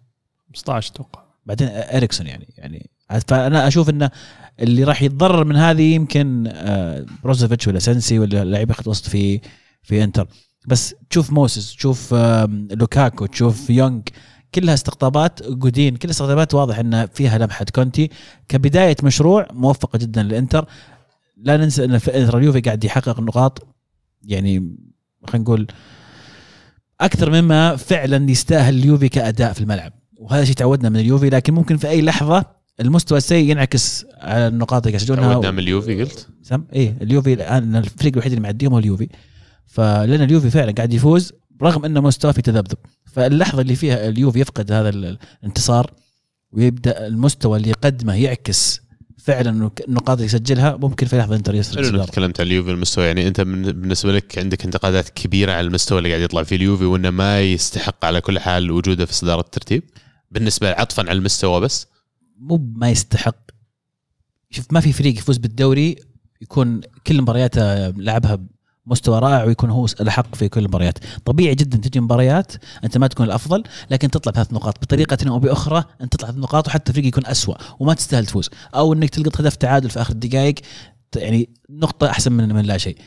15 أتوقع. بعدين اريكسون يعني يعني فأنا أشوف إنه اللي راح يتضرر من هذه يمكن آه، بروزوفيتش ولا سنسي ولا لعيبه خط وسط في في إنتر. بس تشوف موسس تشوف لوكاكو تشوف يونغ كلها استقطابات جودين كلها استقطابات واضح إن فيها لمحة كونتي. كبداية مشروع موفقة جدا للإنتر. لا ننسى إن اليوفي قاعد يحقق نقاط يعني خلينا نقول أكثر مما فعلا يستاهل اليوفي كأداء في الملعب. وهذا شيء تعودنا من اليوفي لكن ممكن في أي لحظة المستوى السيء ينعكس على النقاط اللي يسجلونها تعودنا من اليوفي قلت؟ سم؟ إيه اليوفي الآن الفريق الوحيد اللي معديهم هو اليوفي. فلأن اليوفي فعلا قاعد يفوز رغم أنه مستواه في تذبذب. فاللحظة اللي فيها اليوفي يفقد هذا ال- الانتصار ويبدأ المستوى اللي يقدمه يعكس فعلا النقاط اللي يسجلها ممكن في لحظة انتر انك الصداره تكلمت عن اليوفي المستوى يعني أنت بالنسبة لك عندك انتقادات كبيرة على المستوى اللي قاعد يطلع فيه اليوفي وأنه ما يستحق على كل حال وجوده في صدارة الترتيب؟ بالنسبة عطفا على المستوى بس؟ مو ما يستحق. شوف ما في فريق يفوز بالدوري يكون كل مبارياته لعبها بمستوى رائع ويكون هو الاحق في كل المباريات. طبيعي جدا تجي مباريات أنت ما تكون الأفضل لكن تطلع بثلاث نقاط بطريقة أو بأخرى انت تطلع ثلاث نقاط وحتى فريق يكون أسوأ وما تستاهل تفوز. أو إنك تلقط هدف تعادل في آخر الدقائق يعني نقطة أحسن من من لا شيء.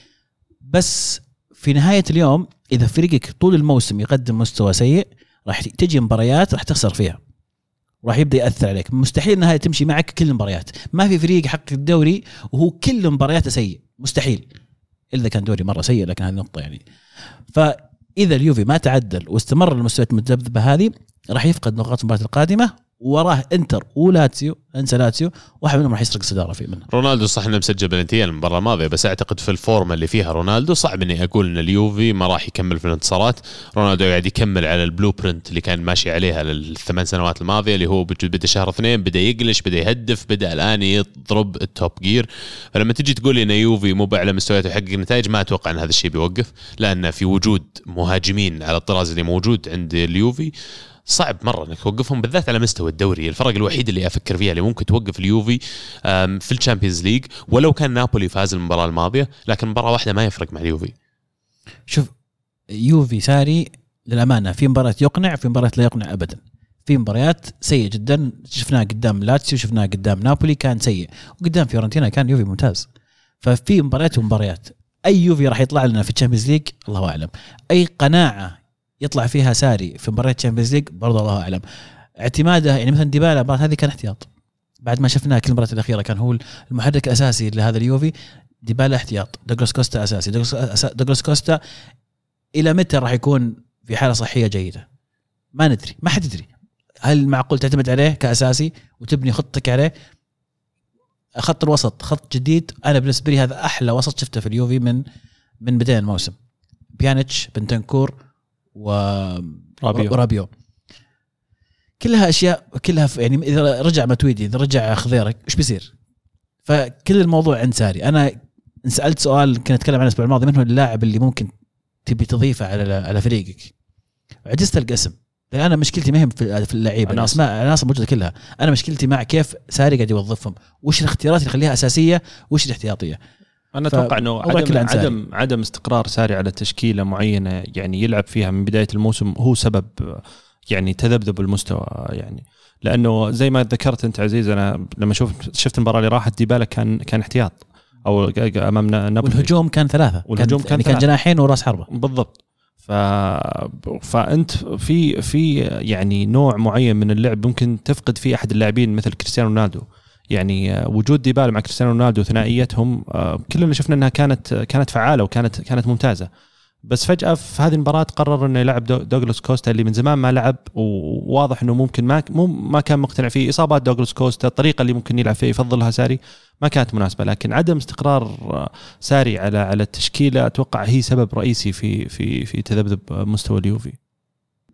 بس في نهاية اليوم إذا فريقك طول الموسم يقدم مستوى سيء راح تجي مباريات راح تخسر فيها. راح يبدأ يأثر عليك. مستحيل إنها تمشي معك كل المباريات. ما في فريق يحقق الدوري وهو كل مبارياته سيء. مستحيل. إلا كان دوري مرة سيء لكن هذه نقطة يعني. فإذا اليوفي ما تعدل واستمر المستويات المتذبذبة هذه راح يفقد نقاط المباراة القادمة وراه انتر ولاتسيو انسى لاتسيو واحد منهم راح يسرق الصدارة في منه رونالدو صح إنه مسجل بلنتيين المباراة الماضية بس أعتقد في الفورمة اللي فيها رونالدو صعب إني أقول إن اليوفي ما راح يكمل في الانتصارات. رونالدو قاعد يكمل على ال blueprint اللي كان ماشي عليها للثمان سنوات الماضية اللي هو بد- بدا شهر اثنين بدا يقلش بدا يهدف بدا الآن يضرب ال top gear فلما تجي تقول لي إن يوفي مو بأعلى مستوياته يحقق نتائج ما أتوقع إن هذا الشيء بيوقف لأن في وجود مهاجمين على الطراز اللي موجود عند اليوفي. صعب مرة إنك توقفهم بالذات على مستوى الدوري. الفرق الوحيد اللي أفكر فيها اللي ممكن توقف اليوفي في ال Champions League. ولو كان نابولي فاز المباراة الماضية لكن مباراة واحدة ما يفرق مع اليوفي. شوف يوفي ساري للأمانة في مباراة يقنع في مباراة لا يقنع ابدا. في مباريات سيء جدا شفناه قدام لاتسيو شفناه قدام نابولي كان سيء. وقدام فيورنتينا كان يوفي ممتاز. ففي مباريات ومباريات أي يوفي راح يطلع لنا في ال Champions League؟ الله أعلم. أي قناعة يطلع فيها ساري في مباريات ال Champions League برضه الله أعلم. اعتماده يعني مثلا ديبالا المباراه هذه كان احتياط. بعد ما شفناه كل المباريات الأخيرة كان هو المحرك الأساسي لهذا اليوفي ديبالا احتياط. دوغلاس كوستا أساسي. دوغلاس كوستا إلى متى راح يكون في حالة صحية جيدة؟ ما ندري. ما حد يدري. هل معقول تعتمد عليه كأساسي وتبني خطتك عليه؟ خط الوسط خط جديد. أنا بالنسبة لي هذا أحلى وسط شفته في اليوفي من من بداية الموسم. بيانيتش بنتنكور و رابيو. ورابيو كلها أشياء كلها يعني إذا رجع ماتويدي إذا رجع خضيرة إيش بيصير؟ فكل الموضوع عند ساري. أنا سألت سؤال كنت اتكلم عنه الأسبوع الماضي من هو اللاعب اللي ممكن تبي تضيفه على على فريقك؟ عجزت القسم لأن أنا مشكلتي ما هي في اللعيبة. الأسماء العناصر موجودة كلها. أنا مشكلتي مع كيف ساري قاعد يوظفهم. وش الاختيارات اللي يخليها أساسية؟ وش الاحتياطية؟ أنا ف- أتوقع إنه عدم. عدم عدم استقرار ساري على تشكيلة معينة يعني يلعب فيها من بداية الموسم هو سبب يعني تذبذب المستوى يعني. لأنه زي ما ذكرت أنت عزيز أنا لما شفت شفت المباراة اللي راحت ديبالا كان كان احتياط. أو أمام نابولي. والهجوم كان ثلاثة. والهجوم كان, كان يعني كان ثلاثة. جناحين وراس حربة. بالضبط. ف... فأنت في في يعني نوع معين من اللعب ممكن تفقد فيه أحد اللاعبين مثل كريستيانو رونالدو. يعني آه، وجود ديبالا مع كريستيانو رونالدو ثنائيتهم آه، كلنا شفنا إنها كانت كانت فعالة وكانت كانت ممتازة. بس فجأة في هذه المباراة قرر إنه يلعب دو- دوغلاس كوستا اللي من زمان ما لعب وواضح إنه ممكن ما مو ما كان مقتنع فيه. إصابات دوغلاس كوستا الطريقة اللي ممكن يلعب فيها يفضلها ساري ما كانت مناسبة. لكن عدم استقرار آه، ساري على على التشكيلة أتوقع هي سبب رئيسي في في في تذبذب مستوى اليوفي.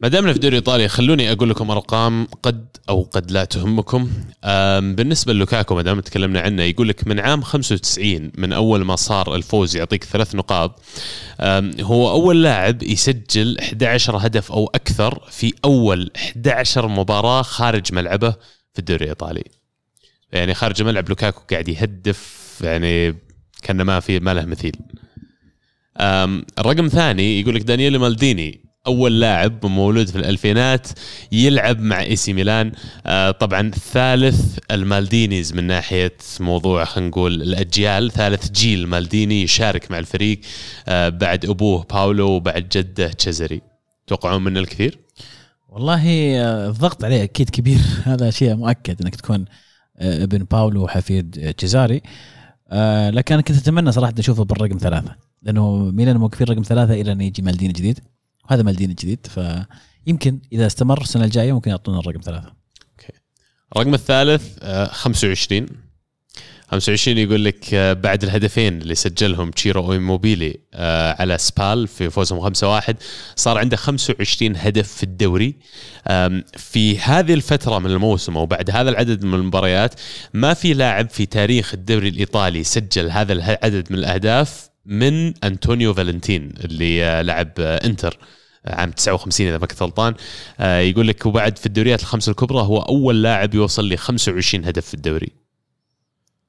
ما دامنا في دوري إيطاليا خلوني أقول لكم أرقام قد أو قد لا تهمكم. بالنسبة لوكاكو ما دام تكلمنا عنه يقول لك من عام 95 من أول ما صار الفوز يعطيك ثلاث نقاط هو أول لاعب يسجل 11 هدف أو أكثر في أول 11 مباراة خارج ملعبه في الدوري الإيطالي. يعني خارج الملعب لوكاكو قاعد يهدف يعني كان ما في ما له مثيل. الرقم ثاني يقول لك دانييل مالديني أول لاعب مولود في الألفينات يلعب مع AC Milan. آه طبعا ثالث المالدينيز من ناحية موضوع خلينا نقول الأجيال. ثالث جيل مالديني يشارك مع الفريق. آه بعد أبوه باولو وبعد جده تشيزاري. توقعون منه الكثير؟ والله آه، الضغط عليه أكيد كبير. *laughs* هذا شيء مؤكد إنك تكون آه، ابن باولو وحفيد تشيزاري. آه، لكن أنا كنت أتمنى صراحة أشوفه بالرقم ثلاثة لأنه ميلان موقفين رقم ثلاثة إلى أن يجي مالديني جديد. وهذا مالديني جديد فيمكن إذا استمر السنة الجاية ممكن يعطونا الرقم ثلاثة. الرقم الثالث آه 25 25 يقول لك آه، بعد الهدفين اللي سجلهم تشيرو اويموبيلي آه، على سبال في فوزهم 5-1 صار عنده 25 هدف في الدوري. في هذه الفترة من الموسم أو بعد هذا العدد من المباريات ما في لاعب في تاريخ الدوري الإيطالي سجل هذا العدد من الأهداف من أنطونيو فالنتين اللي لعب إنتر عام 59 إذا ما كنت غلطان. آه، يقول لك وبعد في الدوريات الخمسة الكبرى هو أول لاعب يوصل ل 25 هدف في الدوري.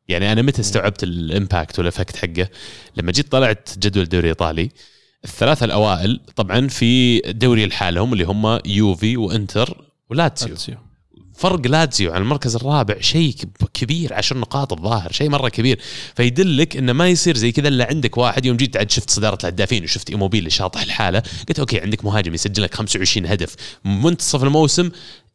يعني أنا متى استوعبت ال impact وال effect حقه؟ لما جيت طلعت جدول الدوري الايطالي الثلاثة الأوائل طبعا في دوري لحالهم اللي هم يوفي وإنتر ولاتسيو. لاتسيو. فرق لاتسيو عن المركز الرابع شيء كب- كبير عشر نقاط الظاهر شيء مرة كبير. فيدلك إنه ما يصير زي كذا إلا عندك واحد يوم جيت عاد شفت صدارة الهدافين وشفت إيموبيلي شاطح الحالة قلت okay عندك مهاجم يسجل لك 25 هدف. منتصف الموسم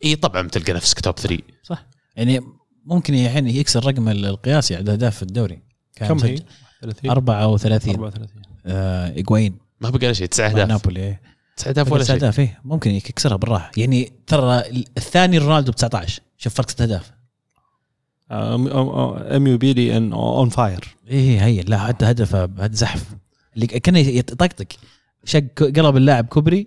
إي طبعا بتلقى نفسك top 3 صح. يعني ممكن الحين يكسر رقم القياسي عدد اهداف في الدوري. كان كم هي؟ مسجل 30 34 34 آه ايجوين ما بقى شيء تسع أهداف. نابولي إيه. تسع اهداف ولا تسع شيء. اهداف إيه. ممكن يكسرها بالراحة. يعني ترى الثاني رونالدو ب 19 شوف فرق ست اهداف ام يو بيلي ان اون فاير إيه هي لا حتى هدفه هد زحف. اللي كان يطقطق. شق قلب اللاعب كوبري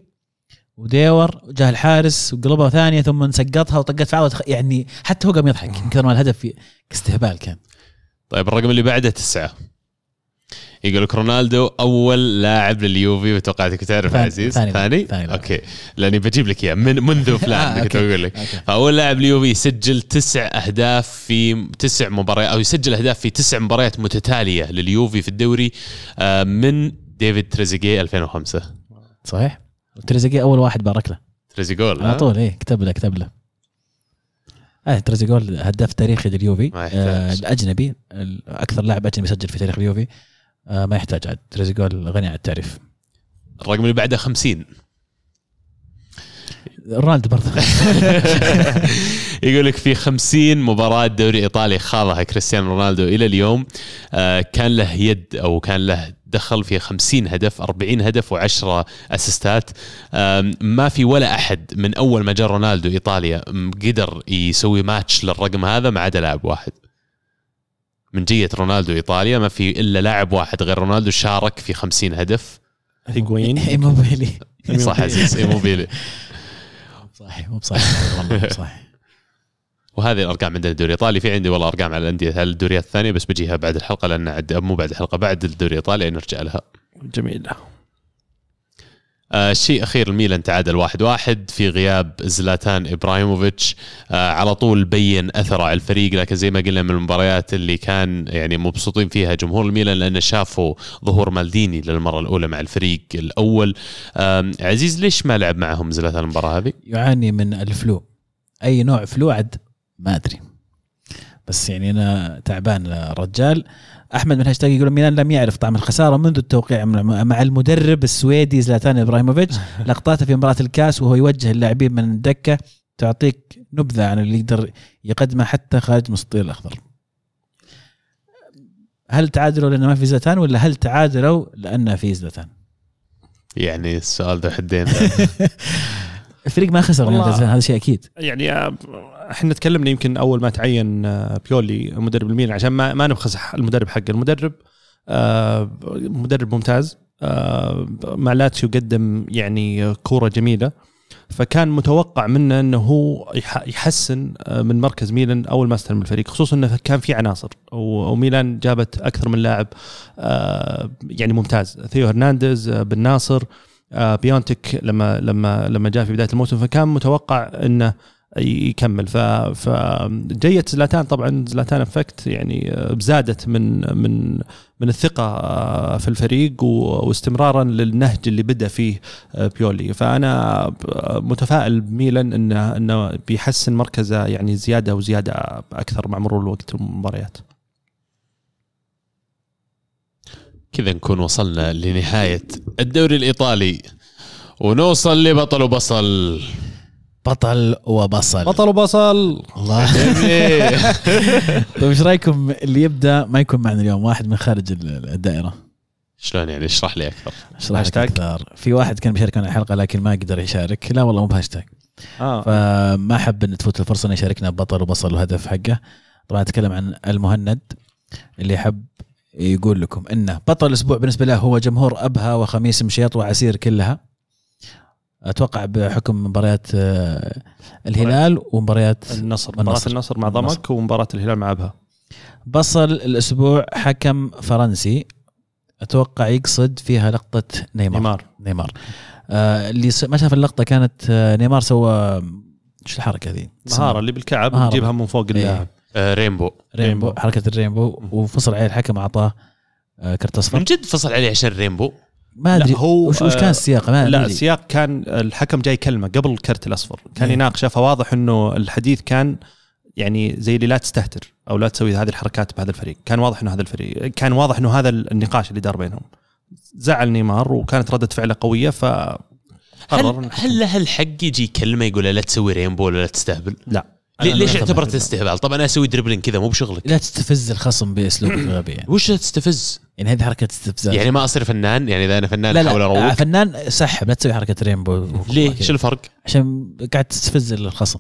وديور وجاه الحارس وقلبها ثانية ثم سقطها وطقت في عوض يعني حتى هو قام يضحك. من كثر ما الهدف كاستهبال كان. طيب الرقم اللي بعده تسعة. يقول لك رونالدو أول لاعب لليوفي وتوقعتك تعرف ثاني- عزيز ثاني. ثاني, ثاني. okay لأني بجيب لك إياه من منذ *laughs* فلان آه، كنت. بقول لك. فأول لاعب ليوفي يسجل تسع أهداف في تسع مباريات أو يسجل أهداف في تسع مباريات متتالية لليوفي في الدوري آه، من ديفيد تريزيجيه 2005 صحيح وتريزيجيه أول واحد بارك له تريزيجول على؟ طول إيه كتب له كتب له آه تريزيجول هداف تاريخي لليوفي آه. الأجنبي أكثر لاعب أجنبي سجل في تاريخ اليوفي آه ما يحتاج عاد. تريزيجول غني عن التعريف. الرقم اللي بعده 50 رونالدو برضه. *laughs* يقول لك في 50 مباراة دوري إيطالي خاضها كريستيانو رونالدو إلى اليوم. آه، كان له يد أو كان له دخل في 50 هدف 40 هدف و10 أسيستات. ما في ولا أحد من أول ما جاء رونالدو إيطاليا قدر يسوي ماتش للرقم هذا ما عدا لاعب واحد. من جية رونالدو إيطاليا ما في إلا لاعب واحد غير رونالدو شارك في 50 هدف. هيجوين *laughs* إيموبيلي. *laughs* صح عزيز إيموبيلي. صحيح مو بصحيح والله مو بصحيح. وهذه الأرقام عندنا الدوري الإيطالي. في عندي والله أرقام على الأندية على الدوريات الثانية بس بجيها بعد الحلقة لأن عد مو بعد الحلقة بعد الدوري الإيطالي نرجع لها. جميل. آه شيء أخير الميلان تعادل واحد واحد في غياب زلاتان إبراهيموفيتش. آه على طول بين أثره على الفريق لكن زي ما قلنا من المباريات اللي كان يعني مبسوطين فيها جمهور الميلان لأن شافوا ظهور مالديني للمرة الأولى مع الفريق الأول. آم، عزيز ليش ما لعب معهم زلاتان المباراة هذه؟ يعاني من الفلو. أي نوع فلو عد ما أدري. بس يعني أنا تعبان الرجال أحمد من هاشتاج يقول ميلان لم يعرف طعم الخسارة منذ التوقيع مع مع المدرب السويدي زلاتان إبراهيموفيتش. *laughs* لقطاته في مباراة الكاس وهو يوجه اللاعبين من الدكه تعطيك نبذة عن اللي يقدر يقدمه حتى خارج مستطيل الأخضر. هل تعادلوا لأن ما في زلاتان ولا هل تعادلوا لأن في زلاتان؟ يعني السؤال ذا حدين. *laughs* الفريق ما خسر من هذا شيء أكيد. يعني آه، إحنا تكلمنا يمكن أول ما تعين آه، بيولي مدرب الميلان عشان ما ما نبخس المدرب حق المدرب آه، مدرب ممتاز آه، مع لاتسيو قدم يعني كورة جميلة. فكان متوقع منه إنه هو يح- يحسن من مركز ميلان أول ما استلم الفريق. خصوصا إنه كان في عناصر وميلان جابت أكثر من لاعب يعني ممتاز. ثيو هرنانديز بن ناصر بيونتك لما لما لما جاء في بداية الموسم فكان متوقع إنه يكمل. ف فجية زلاتان طبعا زلاتان افكت يعني آه، زادت من من من الثقة آه، في الفريق واستمرارا للنهج اللي بدأ فيه آه، بيولي. فأنا آه، متفائل بميلان انه إنه بيحسن مركزه يعني زيادة وزيادة أكثر مع مرور الوقت والمباريات. كذا نكون وصلنا لنهاية الدوري الإيطالي. ونوصل لبطل وبصل. بطل وبصل. بطل وبصل. الله. *laughs* طيب إيش رأيكم اللي يبدأ ما يكون معنا اليوم؟ واحد من خارج ال- الدائرة. شلون يعني؟ اشرح لي أكثر. اشرح لك هاشتاج؟ أكثر. في واحد كان بيشارك معنا الحلقة لكن ما قدر يشارك. لا والله مو بهاشتاج آه. فما حب إن تفوت الفرصة إنه يشاركنا ببطل وبصل وهدف حقه. طبعا اتكلم عن المهند اللي حب يقول لكم انه بطل الأسبوع بالنسبة له هو جمهور أبها وخميس مشيط وعسير كلها أتوقع بحكم مباريات آه، الهلال ومباريات النصر مباراة النصر. مع ضمك ومباراة الهلال مع أبها بصل الأسبوع حكم فرنسي أتوقع يقصد فيها لقطة نيمار نيمار نيمار آه اللي ما شاف اللقطة كانت آه نيمار سوى شو الحركة ذي؟ مهارة اللي بالكعب. تجيبها من فوق إيه. اللاعب rainbow. rainbow rainbow. حركة ال rainbow. وفصل عليه الحكم اعطاه آه كرت من اصفر جد فصل عليه عشان رينبو؟ ما أدري. هو، وش, وش آه، كان السياق؟ ما لا. السياق كان الحكم جاي كلمة قبل الكرت الأصفر. كان إيه. يناقشه فواضح إنه الحديث كان يعني زي اللي لا تستهتر أو لا تسوي هذه الحركات بهذا الفريق. كان واضح إنه هذا الفريق كان واضح إنه هذا النقاش اللي دار بينهم. زعل نيمار وكانت ردة فعله قوية ف هل هل له الحق يجي كلمة يقول له لا تسوي رينبو ولا لا تستهبل؟ لا. ليش اعتبرت. استهبال؟ طب أنا أسوي دربلين كذا مو بشغلك. لا تستفز الخصم باسلوب غبي يعني. *laughs* وش تستفز؟ يعني هذه حركة استفزاز. يعني ما أصير فنان؟ يعني إذا أنا فنان احاول لا أروق. فنان سحب لا تسوي حركة rainbow ليه؟ شو الفرق؟ عشان قاعد تستفز الخصم.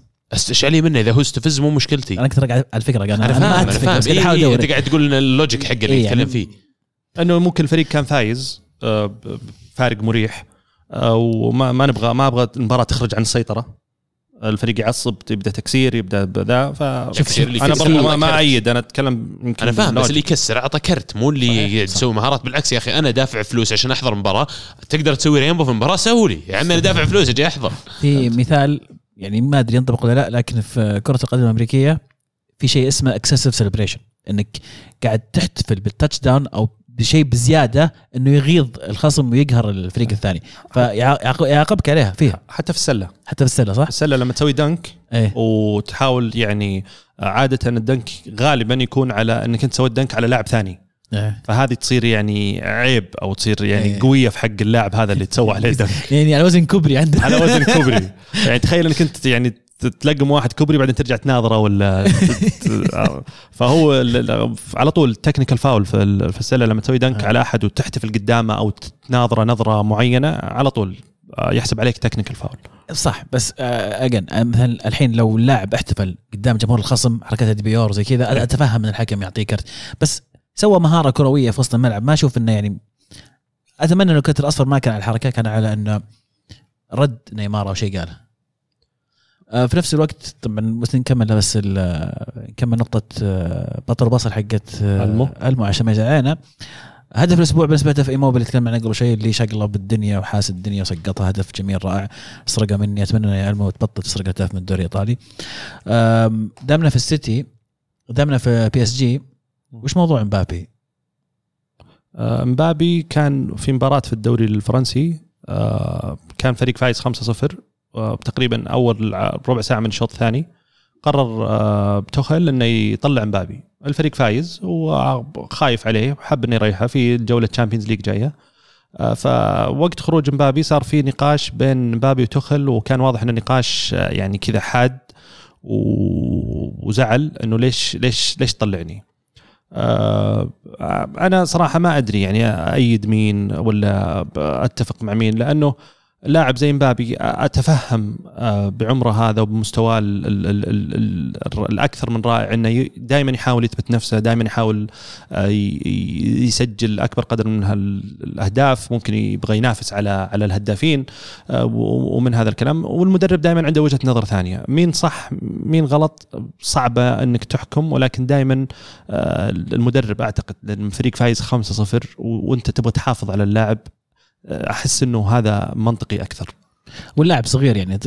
إيش علي منه؟ إذا هو استفز مو مشكلتي. أنا كنت قاعد على فكره أنا أنا ما فاهم أنا فاهم. بس قاعد إيه إيه أنت قاعد تقول إن ال logic حقه اللي إيه يتكلم يعني- فيه. أنه ممكن الفريق كان فايز آه، بفارق مريح. آه، وما ما نبغى ما أبغى المباراة تخرج عن السيطرة. الفريق يعصب يبدأ تكسير يبدأ بذا ف أنا برضه ما. أيد أنا أتكلم يمكن أنا فاهم بس. اللي يكسر أعطى كرت مو اللي. تسوي مهارات بالعكس يا أخي أنا دافع فلوس عشان أحضر مباراة تقدر تسوي rainbow في المباراة سوي لي يا عمي أنا دافع فلوس أجي أحضر في مثال يعني ما أدري ينطبق ولا لا لكن في كرة القدم الأمريكية في شيء اسمه excessive celebration إنك قاعد تحتفل بال touchdown أو بشيء بزيادة إنه يغيظ الخصم ويقهر الفريق الثاني. فيعاقبك عليها فيها. حتى في السلة. حتى في السلة صح؟ السلة لما تسوي dunk إيه. وتحاول يعني عادة ال dunk غالبا يكون على إنك أنت سويت dunk على لاعب ثاني. إيه. فهذه تصير يعني عيب أو تصير يعني إيه. قوية في حق اللاعب هذا اللي تسوى عليه دنك. *laughs* يعني على وزن كبري عندنا. على وزن كوبري *laughs* يعني تخيل إنك أنت يعني تلقم واحد كوبري بعدين ترجع تناظره ولا *laughs* فهو على طول technical foul في ال- في السلة لما تسوي dunk آه. على أحد وتحتفل قدامه أو تناظره نظرة معينة على طول آه، يحسب عليك technical foul صح بس اجن مثلا الحين لو اللاعب احتفل قدام جمهور الخصم حركات بيور زي كذا أنا أتفهم ان الحكم يعطيه كرت. بس سوى مهارة كروية في وسط الملعب ما أشوف إنه يعني أتمنى إنه الكرت الأصفر ما كان على الحركة كان على إنه رد نيمار أو شيء قاله. آه، في نفس الوقت طبعا بس نكمل بس نكمل نقطة آه، بطل بصل حقت آه، ألمو. ألمو عشان ما يزعلنا هدف الأسبوع بالنسبة له في إيموبيلي اللي تكلمنا عنه قبل شوي اللي شقلب الدنيا وحاس الدنيا وسقطها هدف جميل رائع سرقه مني أتمنى ان ألمو تبطل تسرق اهداف من الدوري الإيطالي دامنا في السيتي دامنا في بي اس جي وش موضوع امبابي؟ آه، مبابي كان في مباراة في الدوري الفرنسي آه، كان فريق فايز 5-0 آه، تقريبا أول ربع ساعة من الشوط الثاني قرر آه، توخل إنه يطلع مبابي الفريق فايز وخايف عليه حب إنه يريحه في جولة Champions League جاية آه، فوقت خروج مبابي صار في نقاش بين مبابي وتوخل وكان واضح ان النقاش آه، يعني كذا حاد وزعل إنه ليش ليش ليش تطلعني؟ آه، أنا صراحة ما أدري يعني أيد مين ولا أتفق مع مين لأنه لاعب زي مبابي أتفهم بعمره هذا وبمستواه ال- ال- ال- ال- ال- الأكثر من رائع إنه دائما يحاول يثبت نفسه دائما يحاول يسجل أكبر قدر من الأهداف ممكن يبغى ينافس على على الهدافين ومن هذا الكلام. والمدرب دائما عنده وجهة نظر ثانية مين صح مين غلط؟ صعبة إنك تحكم ولكن دائما المدرب أعتقد لأن الفريق فايز 5-0 و- وأنت تبغى تحافظ على اللاعب. أحس إنه هذا منطقي أكثر واللاعب صغير يعني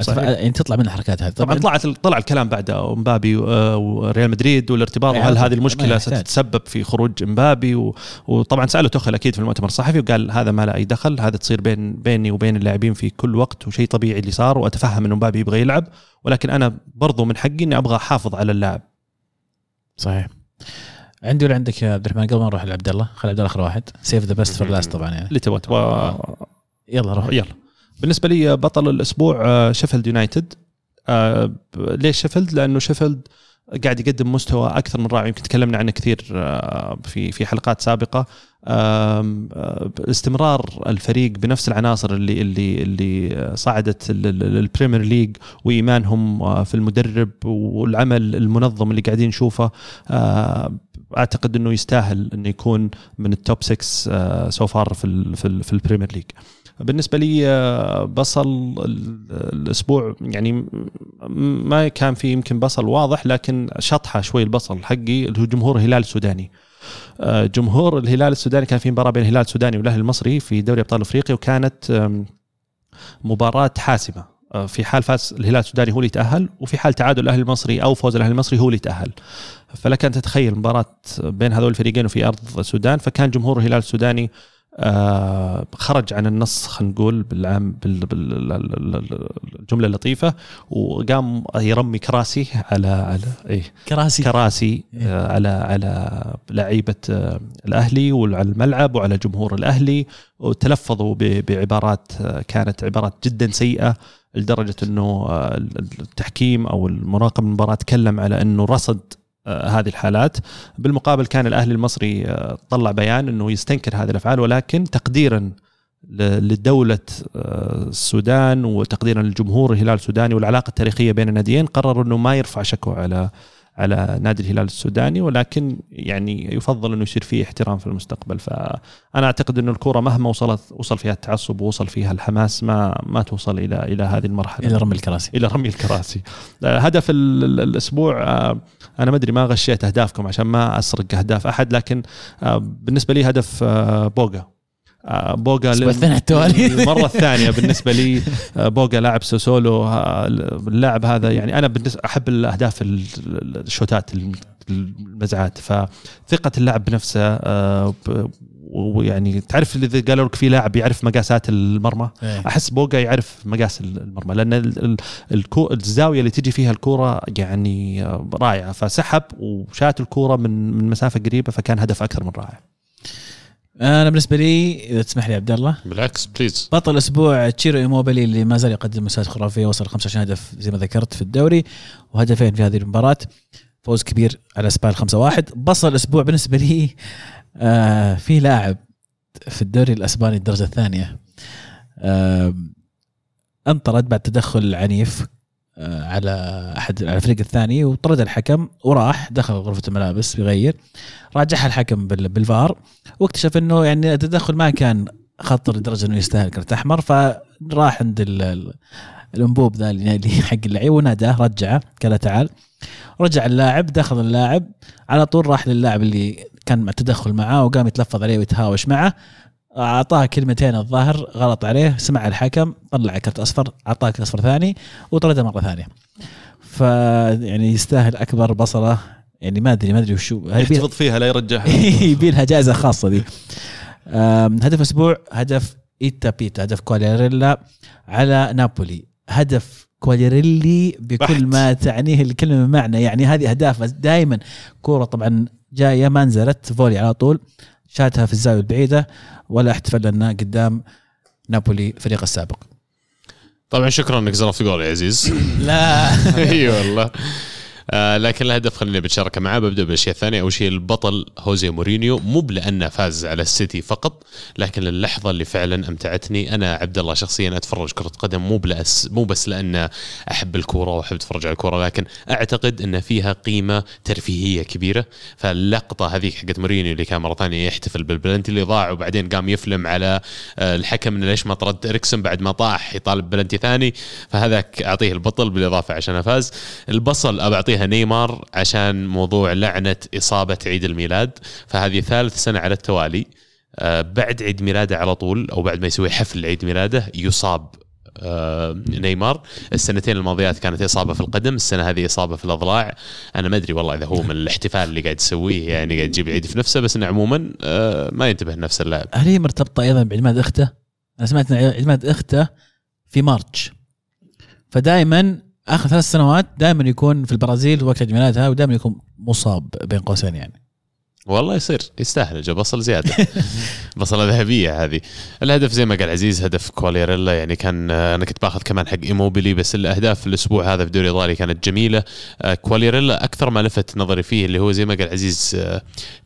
صحيح. يعني تطلع من الحركات هذه طبعا طلعت طلع الكلام بعد مبابي آه، وريال مدريد والارتباط وهل. هذه المشكلة. ستتسبب في خروج مبابي و- وطبعا سأله توخل أكيد في المؤتمر الصحفي وقال هذا ما له أي دخل هذا تصير بين بيني وبين اللاعبين في كل وقت وشيء طبيعي اللي صار وأتفهم إنه مبابي يبغى يلعب ولكن أنا برضو من حقي إني أبغى أحافظ على اللاعب صحيح عندي ولا عندك يا عبد الرحمن؟ قبل ما نروح لعبد الله خلي عبد الله آخر واحد. سيف ذا best for last طبعا يعني. اللي تبغى تبغى. يلا روح. يلا. بالنسبة لي بطل الأسبوع آه، شيفيلد يونايتد آه، ليش شيفيلد؟ لأنه شيفيلد قاعد يقدم مستوى أكثر من رائع. يمكن تكلمنا عنه كثير آه، في في حلقات سابقة. آه، استمرار الفريق بنفس العناصر اللي اللي اللي صعدت ال- ال- ال Premier League وإيمانهم آه، في المدرب والعمل المنظم اللي قاعدين نشوفه. آه، أعتقد إنه يستاهل إنه يكون من ال top 6 so far في ال في, ال في ال Premier League بالنسبة لي آه، بصل الأسبوع يعني ما كان في يمكن بصل واضح لكن شطحة شوي البصل حقي اللي هو جمهور الهلال السوداني. آه، جمهور الهلال السوداني كان في مباراة بين الهلال السوداني والأهلي المصري في دوري أبطال أفريقيا وكانت مباراة حاسمة. في حال فاز الهلال السوداني هو اللي يتأهل وفي حال تعادل الاهلي المصري أو فوز الأهلي المصري هو اللي يتأهل. فلك أن تتخيل مباراة بين هذول الفريقين وفي أرض السودان. فكان جمهور الهلال السوداني آه خرج عن النص خلينا نقول بالعام بالجمله اللطيفة وقام يرمي كراسي على على إيه كراسي. كراسي إيه. آه على على لعيبة آه الأهلي وعلى الملعب وعلى جمهور الأهلي وتلفظوا بعبارات آه كانت عبارات جدا سيئة لدرجة إنه آه، التحكيم أو المراقب المباراة تكلم على إنه رصد آه، هذه الحالات. بالمقابل كان الأهلي المصري آه، طلع بيان إنه يستنكر هذه الأفعال ولكن تقديرا لدولة السودان وتقديرا للجمهور الهلال السوداني والعلاقة التاريخية بين الناديين قرروا إنه ما يرفع شكوى على على نادي الهلال السوداني ولكن يعني يفضل إنه يصير فيه احترام في المستقبل. فأنا أعتقد إنه الكوره مهما وصلت وصل فيها التعصب ووصل فيها الحماس ما ما توصل إلى إلى هذه المرحلة. إلى رمي الكراسي. إلى رمي الكراسي. آه، هدف الأسبوع آه، أنا ما أدري ما غشيت أهدافكم عشان ما أسرق أهداف أحد لكن آه، بالنسبة لي هدف بوغا بوغا الثاني التوالي. المره الثانية *laughs* بالنسبة لي آه، بوغا لاعب ساسولو آه، اللاعب هذا يعني أنا بالنسبة أحب الأهداف الشوتات المزعات. فثقة اللاعب بنفسه ويعني تعرف إذا قالوا لك في لاعب يعرف مقاسات المرمى إيه. أحس بوغا يعرف مقاس المرمى لأن الزاوية اللي تجي فيها الكورة يعني رائعة. فسحب وشات الكورة من من مسافة قريبة فكان هدف أكثر من رائع. أنا بالنسبة لي إذا تسمح لي عبد الله. بالعكس please بطل الأسبوع تشيرو إيموبيلي اللي ما زال يقدم مستويات خرافية وصل 25 هدف زي ما ذكرت في الدوري وهدفين في هذه المباراة. فوز كبير على سبال 5-1 بصل الأسبوع بالنسبة لي آه في لاعب في الدوري الأسباني الدرجة الثانية. آه انطرد بعد تدخل عنيف. على احد على الفريق الثاني وطرد الحكم وراح دخل غرفة الملابس بيغير. راجعها الحكم بالفار واكتشف إنه يعني التدخل ما كان خطر لدرجة إنه يستاهل كرت أحمر فراح عند الأنبوب ذا اللي *laughs* حق اللعيب وناداه رجعه قال له تعال. رجع اللاعب دخل اللاعب على طول راح للاعب اللي كان مع تدخل معاه وقام يتلفظ عليه ويتهاوش معه. أعطاه كلمتين الظاهر غلط عليه سمع الحكم طلع كرت أصفر أعطاه كرت أصفر ثاني وطرده مرة ثانية. فيعني يستاهل أكبر بصله يعني ما أدري ما أدري وشو يحتفظ فيها لا يرجعها. *laughs* يبي لها جائزة خاصة دي. هدف أسبوع هدف إيتا بيتا هدف كوالياريلا على نابولي. هدف كوالياريلا بكل بحت. ما تعنيه الكلمة معنى يعني هذه أهداف دائما كورة طبعا جاية ما نزلت فولي على طول. شاتها في الزاوية البعيدة ولا احتفل لنا قدام نابولي الفريق السابق. طبعا شكرا انك زرفت جول يا عزيز. *laughs* لا. *laughs* إي والله. آه لكن الهدف خليني بتشاركه معاه ببدأ بالاشياء الثانية أول شيء البطل جوزيه مورينيو. مو بلأنه فاز على السيتي فقط لكن اللحظة اللي فعلا أمتعتني. أنا عبد الله شخصيا أتفرج كرة قدم مو بلأس مو بس لأن أحب الكورة وأحب أتفرج على الكورة لكن أعتقد إن فيها قيمة ترفيهية كبيرة. فاللقطة هذه حقت مورينيو اللي كان مرة ثانية يحتفل بالبلنتي اللي ضاع وبعدين قام يفلم على آه، الحكم إنه ليش ما طرد إريكسون بعد ما طاح يطالب بلنتي ثاني. فهذاك أعطيه البطل بالإضافة عشان فاز البصل أبى أعطيه يعطيها نيمار عشان موضوع لعنة إصابة عيد الميلاد فهذه ثالث سنة على التوالي. آه، بعد عيد ميلاده على طول أو بعد ما يسوي حفل عيد ميلاده يصاب آه، نيمار. السنتين الماضيات كانت إصابة في القدم السنة هذه إصابة في الأضلاع. أنا ما أدري والله إذا هو من الاحتفال اللي قاعد يسويه يعني قاعد يجيب عيد في نفسه بس إنه عموما آه، ما ينتبه لنفس اللاعب هل هي مرتبطة أيضا بعيد ميلاد أخته؟ أنا سمعت إن ميلاد أخته في مارتش. فدائما آخر ثلاث سنوات دائما يكون في البرازيل وقت عيد ميلادها ودائما يكون مصاب بين قوسين يعني. والله يصير يستاهل جاب بصل زيادة. *laughs* بصله ذهبية هذه. الهدف زي ما قال عزيز هدف كوالياريلا. يعني كان أنا كنت باخذ كمان حق إيموبيلي بس الأهداف في الأسبوع هذا في الدوري الايطالي كانت جميلة. آه، كوالياريلا أكثر ما لفت نظري فيه اللي هو زي ما قال عزيز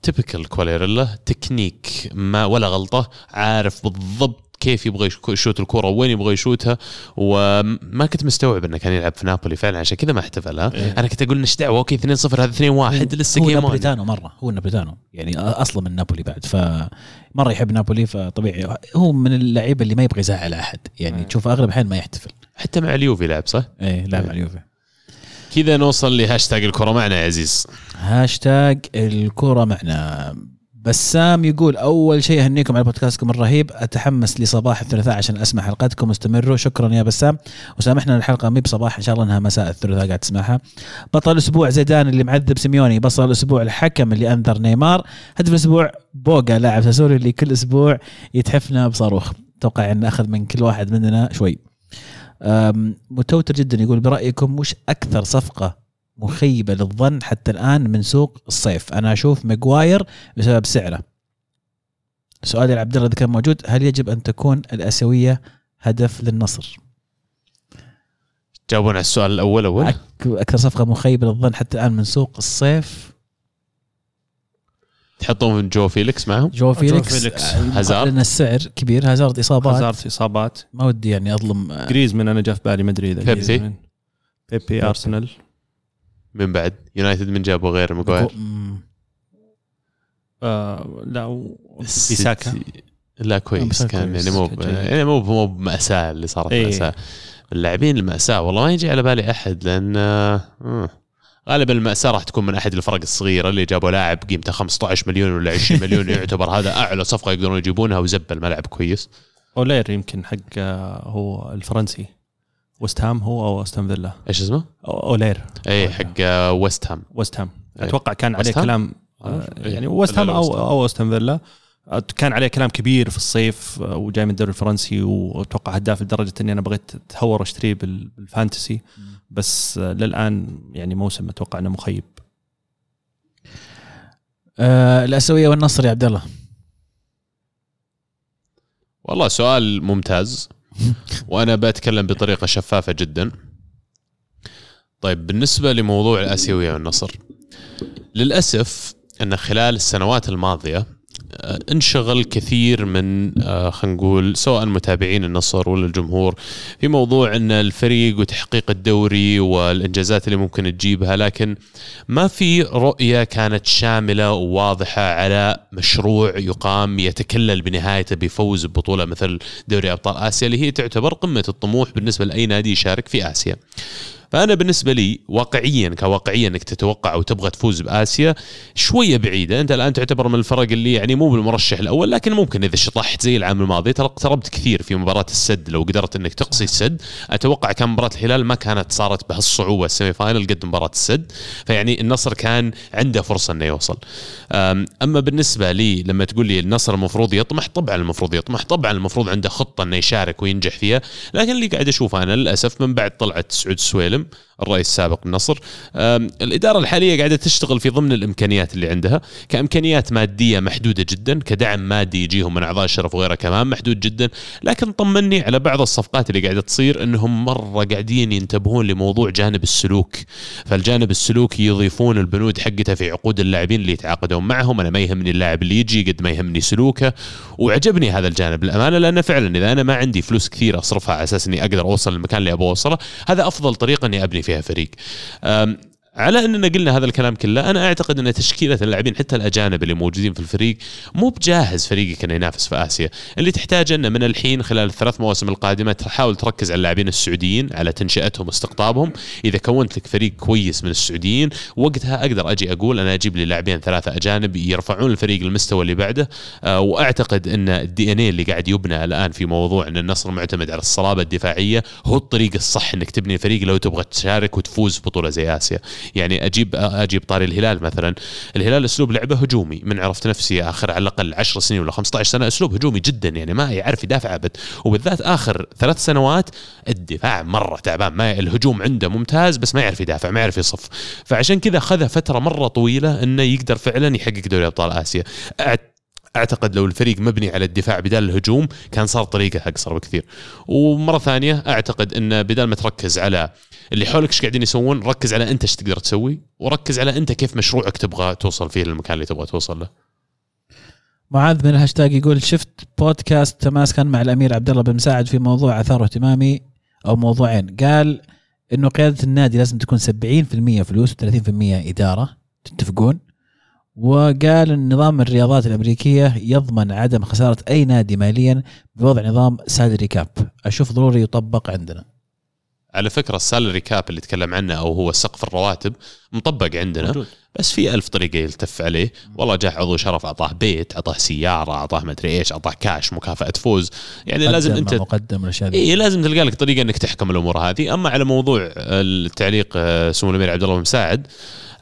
typical كوالياريلا. تكنيك ما ولا غلطة عارف بالضبط كيف يبغى يشوت الكرة وين يبغى يشوتها وما كنت مستوعب إنه كان يلعب في نابولي فعلا عشان كذا ما أحتفل إيه. أنا كنت أقول إيش دعوه أوكي 2 0 هذا 2 1 لسه هو نابوليتانو مرة هو نابوليتانو يعني أصلا من نابولي بعد فمرة يحب نابولي فطبيعي هو من اللعيبة اللي ما يبغى يزعل أحد يعني أيه. تشوف أغلب الاحيان ما يحتفل. حتى مع اليوفي لعب صح؟ إيه لاعب على اليوفي. كذا نوصل لهاشتاج الكرة معنا يا عزيز. هاشتاج الكرة معنا. بسام يقول أول شيء أهنيكم على بودكاستكم الرهيب أتحمس لصباح الثلاثاء عشان أسمع حلقتكم استمروا. شكرا يا بسام. وسامحنا الحلقة مهي بصباح إن شاء الله إنها مساء الثلاثاء قاعد تسمعها. بطل الأسبوع زيدان اللي معذب سيميوني. بطل الأسبوع الحكم اللي أنذر نيمار. هدف الأسبوع بوغا لاعب ساسولو اللي كل أسبوع يتحفنا بصاروخ. أتوقع إن أخذ من كل واحد مننا شوي. متوتر جدا. يقول برأيكم وش أكثر صفقة مخيبة للظن حتى الآن من سوق الصيف. أنا أشوف ماجواير بسبب سعره. سؤالي لعبد الله إذا كان موجود هل يجب أن تكون الآسيوية هدف للنصر؟ جاوبون على السؤال الأول أول. أك- أكثر صفقة مخيبة للظن حتى الآن من سوق الصيف. تحطون جو فيليكس معهم؟ جو فيليكس فيليكس. آه، هازارد. لأن السعر كبير. هازارد إصابات. هازارد إصابات. ما ودي يعني أظلم آه، جريزمان أنا جاء في بالي ما أدري إذا. جريزمان. بيبي أرسنال. من بعد يونايتد من جابوا غير ماجواير. آه لا بيساكا لا كويس بيساكا كان. يعني مو. يعني مو مو بمأساة اللي صارت إيه. مأساة اللاعبين المأساة والله ما يجي على بالي أحد لأن آه، غالبا المأساة راح تكون من أحد الفرق الصغيرة اللي جابوا لاعب قيمته 15 مليون ولا 20 *laughs* مليون يعتبر هذا أعلى صفقة يقدرون يجيبونها وزبل ما لعب كويس هالير يمكن حق آه، هو الفرنسي وست هام هو أو أستون فيلا. إيش اسمه؟ هالير اي حق آه، ويست هام. وست هام. إيه. أتوقع كان عليه؟ كلام آه، إيه. يعني وست ولا هام أو. أو أستون فيلا. كان عليه كلام كبير في الصيف آه، وجاي من الدوري الفرنسي وأتوقع هداف لدرجة إني أنا بغيت أتهور وأشتريه بال- بال fantasy. بس للآن يعني موسم أتوقع إنه مخيب. آه الأسيوية والنصر يا عبد الله. والله سؤال ممتاز. وأنا بتكلم بطريقة شفافة جدا. طيب بالنسبة لموضوع الاسيويه والنصر للأسف إن خلال السنوات الماضية انشغل كثير من آه، خلينا نقول سواء متابعين النصر ولا الجمهور في موضوع إن الفريق وتحقيق الدوري والإنجازات اللي ممكن تجيبها لكن ما في رؤية كانت شاملة وواضحة على مشروع يقام يتكلل بنهايته بفوز ببطولة مثل دوري أبطال آسيا اللي هي تعتبر قمة الطموح بالنسبة لأي نادي يشارك في آسيا. فأنا بالنسبة لي واقعيا كواقعيا إنك تتوقع وتبغى تفوز بآسيا شوية بعيدة، أنت الآن تعتبر من الفرق اللي يعني مو بالمرشح الأول لكن ممكن إذا شطحت زي العام الماضي ترى اقتربت كثير في مباراة السد. لو قدرت إنك تقصي السد، أتوقع كان مباراة الهلال ما كانت صارت بهالصعوبة semi final قد مباراة السد، فيعني النصر كان عنده فرصة إنه يوصل. أما بالنسبة لي لما تقول لي النصر المفروض يطمح طبعا المفروض يطمح طبعا المفروض عنده خطة إنه يشارك وينجح فيها. لكن اللي قاعد أشوفه أنا للأسف من بعد طلعت سعود السويلم. الرئيس السابق للنصر أم، الإدارة الحالية قاعدة تشتغل في ضمن الإمكانيات اللي عندها كإمكانيات مادية محدودة جدا كدعم مادي يجيهم من أعضاء الشرف وغيره كمان محدود جدا. لكن طمني على بعض الصفقات اللي قاعدة تصير إنهم مرة قاعدين ينتبهون لموضوع جانب السلوك. فالجانب السلوكي يضيفون البنود حقته في عقود اللاعبين اللي يتعاقدون معهم. أنا ما يهمني اللاعب اللي يجي قد ما يهمني سلوكه. وعجبني هذا الجانب الامانه لأنه فعلا إذا أنا ما عندي فلوس كثير أصرفها على أساس إني أقدر أوصل للمكان اللي أبغى أوصله هذا أفضل طريقة إني أبني فيها فريق أم، على أننا قلنا هذا الكلام كله أنا أعتقد أن تشكيلة اللاعبين حتى الأجانب اللي موجودين في الفريق مو بجاهز فريقك انه ينافس في آسيا. اللي تحتاجه أنه من الحين خلال الثلاث مواسم القادمة تحاول تركز على اللاعبين السعوديين على تنشئتهم واستقطابهم. إذا كونت لك فريق كويس من السعوديين وقتها أقدر أجي أقول أنا أجيب لي لاعبين ثلاثة أجانب يرفعون الفريق للمستوى اللي بعده. آه، وأعتقد أن ال DNA اللي قاعد يبنى الآن في موضوع أن النصر معتمد على الصلابة الدفاعية هو الطريق الصح إنك تبني فريق لو تبغى تشارك وتفوز ببطوله زي آسيا. يعني أجيب أجيب طاري الهلال مثلا. الهلال أسلوب لعبه هجومي. من عرفت نفسي آخر على الأقل 10 سنين ولا 15 سنة أسلوب هجومي جدا يعني ما يعرف يدافع أبد. وبالذات آخر ثلاث سنوات الدفاع مرة تعبان. ما الهجوم عنده ممتاز بس ما يعرف يدافع ما يعرف يصف. فعشان كذا خذ فترة مرة طويلة إنه يقدر فعلا يحقق دوري أبطال آسيا. أعتقد لو الفريق مبني على الدفاع بدال الهجوم كان صار طريقة أقصر بكثير. ومرة ثانية أعتقد إن بدال ما تركز على اللي حولك إيش قاعدين يسوون ركز على أنت إيش تقدر تسوي وركز على أنت كيف مشروعك تبغى توصل فيه للمكان اللي تبغى توصل له. معاذ من الهاشتاج يقول شفت بودكاست تماسكا مع الأمير عبد الله بن مساعد في موضوع آثار اهتمامي أو موضوعين. قال إنه قيادة النادي لازم تكون 70% فلوس و30% إدارة. تتفقون؟ وقال إن نظام الرياضات الأمريكية يضمن عدم خسارة أي نادي ماليا بوضع نظام salary cap أشوف ضروري يطبق عندنا. على فكرة ال salary cap اللي تكلم عنه أو هو سقف الرواتب مطبق عندنا موجود. بس في ألف طريقة يلتف عليه. والله جاء عضو شرف أعطاه بيت أعطاه سيارة أعطاه مدري إيش أعطاه كاش مكافأة فوز يعني لازم مع مقدم اي لازم تلقى لك طريقة إنك تحكم الأمور هذه. أما على موضوع التعليق آه، سمو الأمير عبد الله بن مساعد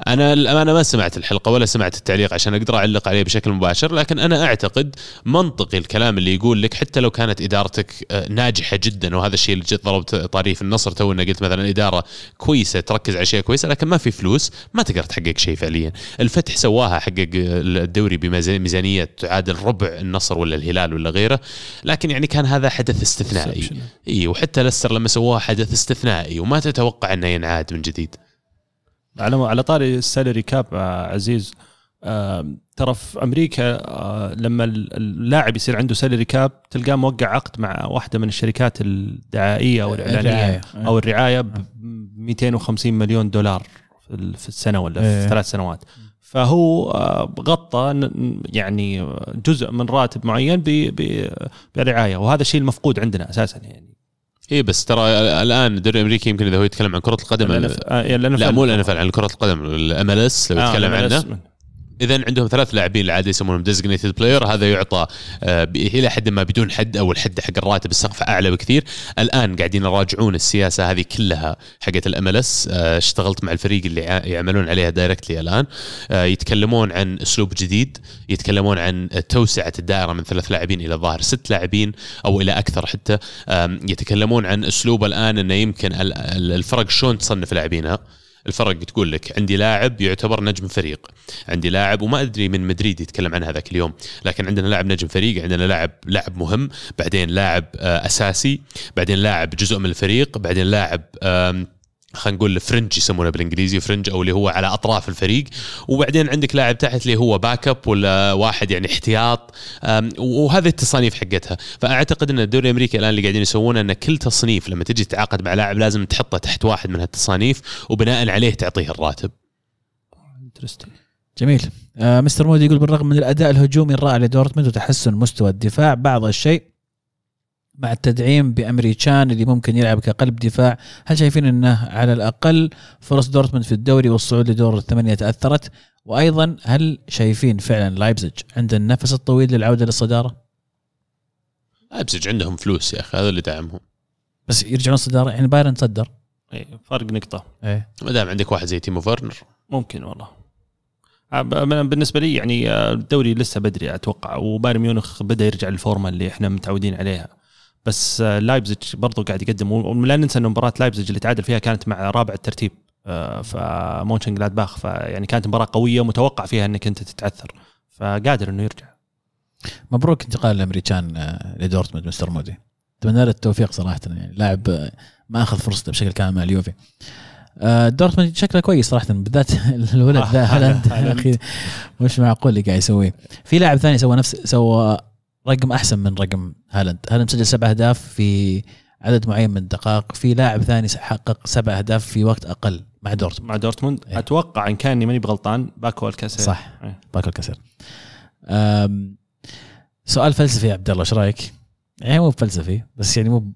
أنا الأمانة ما سمعت الحلقة ولا سمعت التعليق عشان أقدر أعلق عليه بشكل مباشر. لكن أنا أعتقد منطقي الكلام اللي يقول لك حتى لو كانت إدارتك آه، ناجحة جدا وهذا الشيء اللي ضربت طاريه في النصر تو انه قلت مثلا إدارة كويسة تركز على اشياء كويسه لكن ما في فلوس. ما تقدر تحقق شيء فعليا. الفتح سواها حقق الدوري بميزانيه تعادل ربع النصر ولا الهلال ولا غيره. لكن يعني كان هذا حدث استثنائي. إي وحتى لستر لما سووها حدث استثنائي وما تتوقع إنه ينعاد من جديد. على على طاري ال salary cap آه، عزيز آه، ترى في أمريكا آه، لما اللاعب يصير عنده salary cap تلقاه موقع عقد مع واحدة من الشركات الدعائية أو الإعلانية الرعاية. أو الرعاية ب 250 مليون دولار. في ال- في السنة ولا في إيه. ثلاث سنوات فهو آه، غطى يعني جزء من راتب معين ب- ب- برعاية وهذا الشيء المفقود عندنا أساسا يعني اي بس ترى الآن الدوري الأمريكي يمكن إذا هو يتكلم عن كرة القدم آه،. لا مو ال NFL عن كرة القدم ال MLS لو آه، يتكلم. عنه اذا عندهم ثلاث لاعبين العادة يسمونهم designated player هذا يعطى آه، إلى حد ما بدون حد أو الحد حق الراتب السقف أعلى بكثير. الآن قاعدين يراجعون السياسة هذه كلها حقت ال MLS اشتغلت مع الفريق اللي يعملون عليها directly الآن. آه، يتكلمون عن أسلوب جديد يتكلمون عن توسعة الدائرة من ثلاث لاعبين إلى الظاهر ست لاعبين أو إلى أكثر حتى. يتكلمون عن أسلوب الآن إنه يمكن ال- ال- الفرق شلون تصنف لاعبينها. الفرق تقول لك عندي لاعب يعتبر نجم فريق. عندي لاعب وما أدري من مدريد يتكلم عن هذاك اليوم لكن عندنا لاعب نجم فريق عندنا لاعب لاعب مهم بعدين لاعب آه، أساسي بعدين لاعب جزء من الفريق بعدين لاعب خلينا نقول fringe يسمونه بالإنجليزي fringe أو اللي هو على أطراف الفريق. وبعدين عندك لاعب تحت اللي هو backup ولا واحد يعني احتياط. وهذه التصانيف حقتها. فأعتقد إن الدوري الأمريكي الآن اللي قاعدين يسوونه إن كل تصنيف لما تجي تتعاقد مع لاعب لازم تحطه تحت واحد من هالتصانيف وبناء عليه تعطيه الراتب. جميل. آه مستر مودي يقول بالرغم من الأداء الهجومي الرائع لدورتموند وتحسن مستوى الدفاع بعض الشيء مع التدعيم بايمري كان اللي ممكن يلعب كقلب دفاع. هل شايفين إنه على الأقل فرص دورتموند في الدوري والصعود لدور الثمانية تأثرت؟ وأيضا هل شايفين فعلا لايبزيج عنده النفس الطويل للعودة للصدارة؟ لايبزيج عندهم فلوس يا أخي هذا اللي دعمهم. بس يرجعون الصدارة؟ يعني بايرن صدر إيه، فرق نقطة. إيه. ما دام عندك واحد زي تيمو فيرنر. ممكن والله. آه، بالنسبة لي يعني آه، الدوري لسه بدري أتوقع وبايرن ميونخ بدأ يرجع للفورمة اللي إحنا متعودين عليها. بس آه، لايبزيج برضو قاعد يقدم ولا ننسى إنه مباراة لايبزيج اللي تعادل فيها كانت مع رابع الترتيب آه، مونشن جلادباخ فيعني كانت مباراة قوية ومتوقع فيها إنك أنت تتعثر فقادر إنه يرجع. مبروك انتقال إيمري كان آه، لدورتموند مستر مودي. أتمنى له التوفيق صراحة يعني لاعب ما أخذ فرصته بشكل كامل مع اليوفي. دورتموند شكله كويس صراحة بالذات *laughs* الولد ذا هالاند. *laughs* مش معقول اللي قاعد يسويه. في لاعب ثاني سوى نفس سوى رقم أحسن من رقم هالاند هالاند سجل سبع أهداف في عدد معين من الدقائق في لاعب ثاني حقق سبع أهداف في وقت أقل مع دورتموند مع دورتموند إيه. أتوقع إن كأني ماني بغلطان باكو ألكاسير صح. إيه. باكو ألكاسير أم، سؤال فلسفي يا عبد الله إيش رأيك؟ يعني مو فلسفي بس يعني مو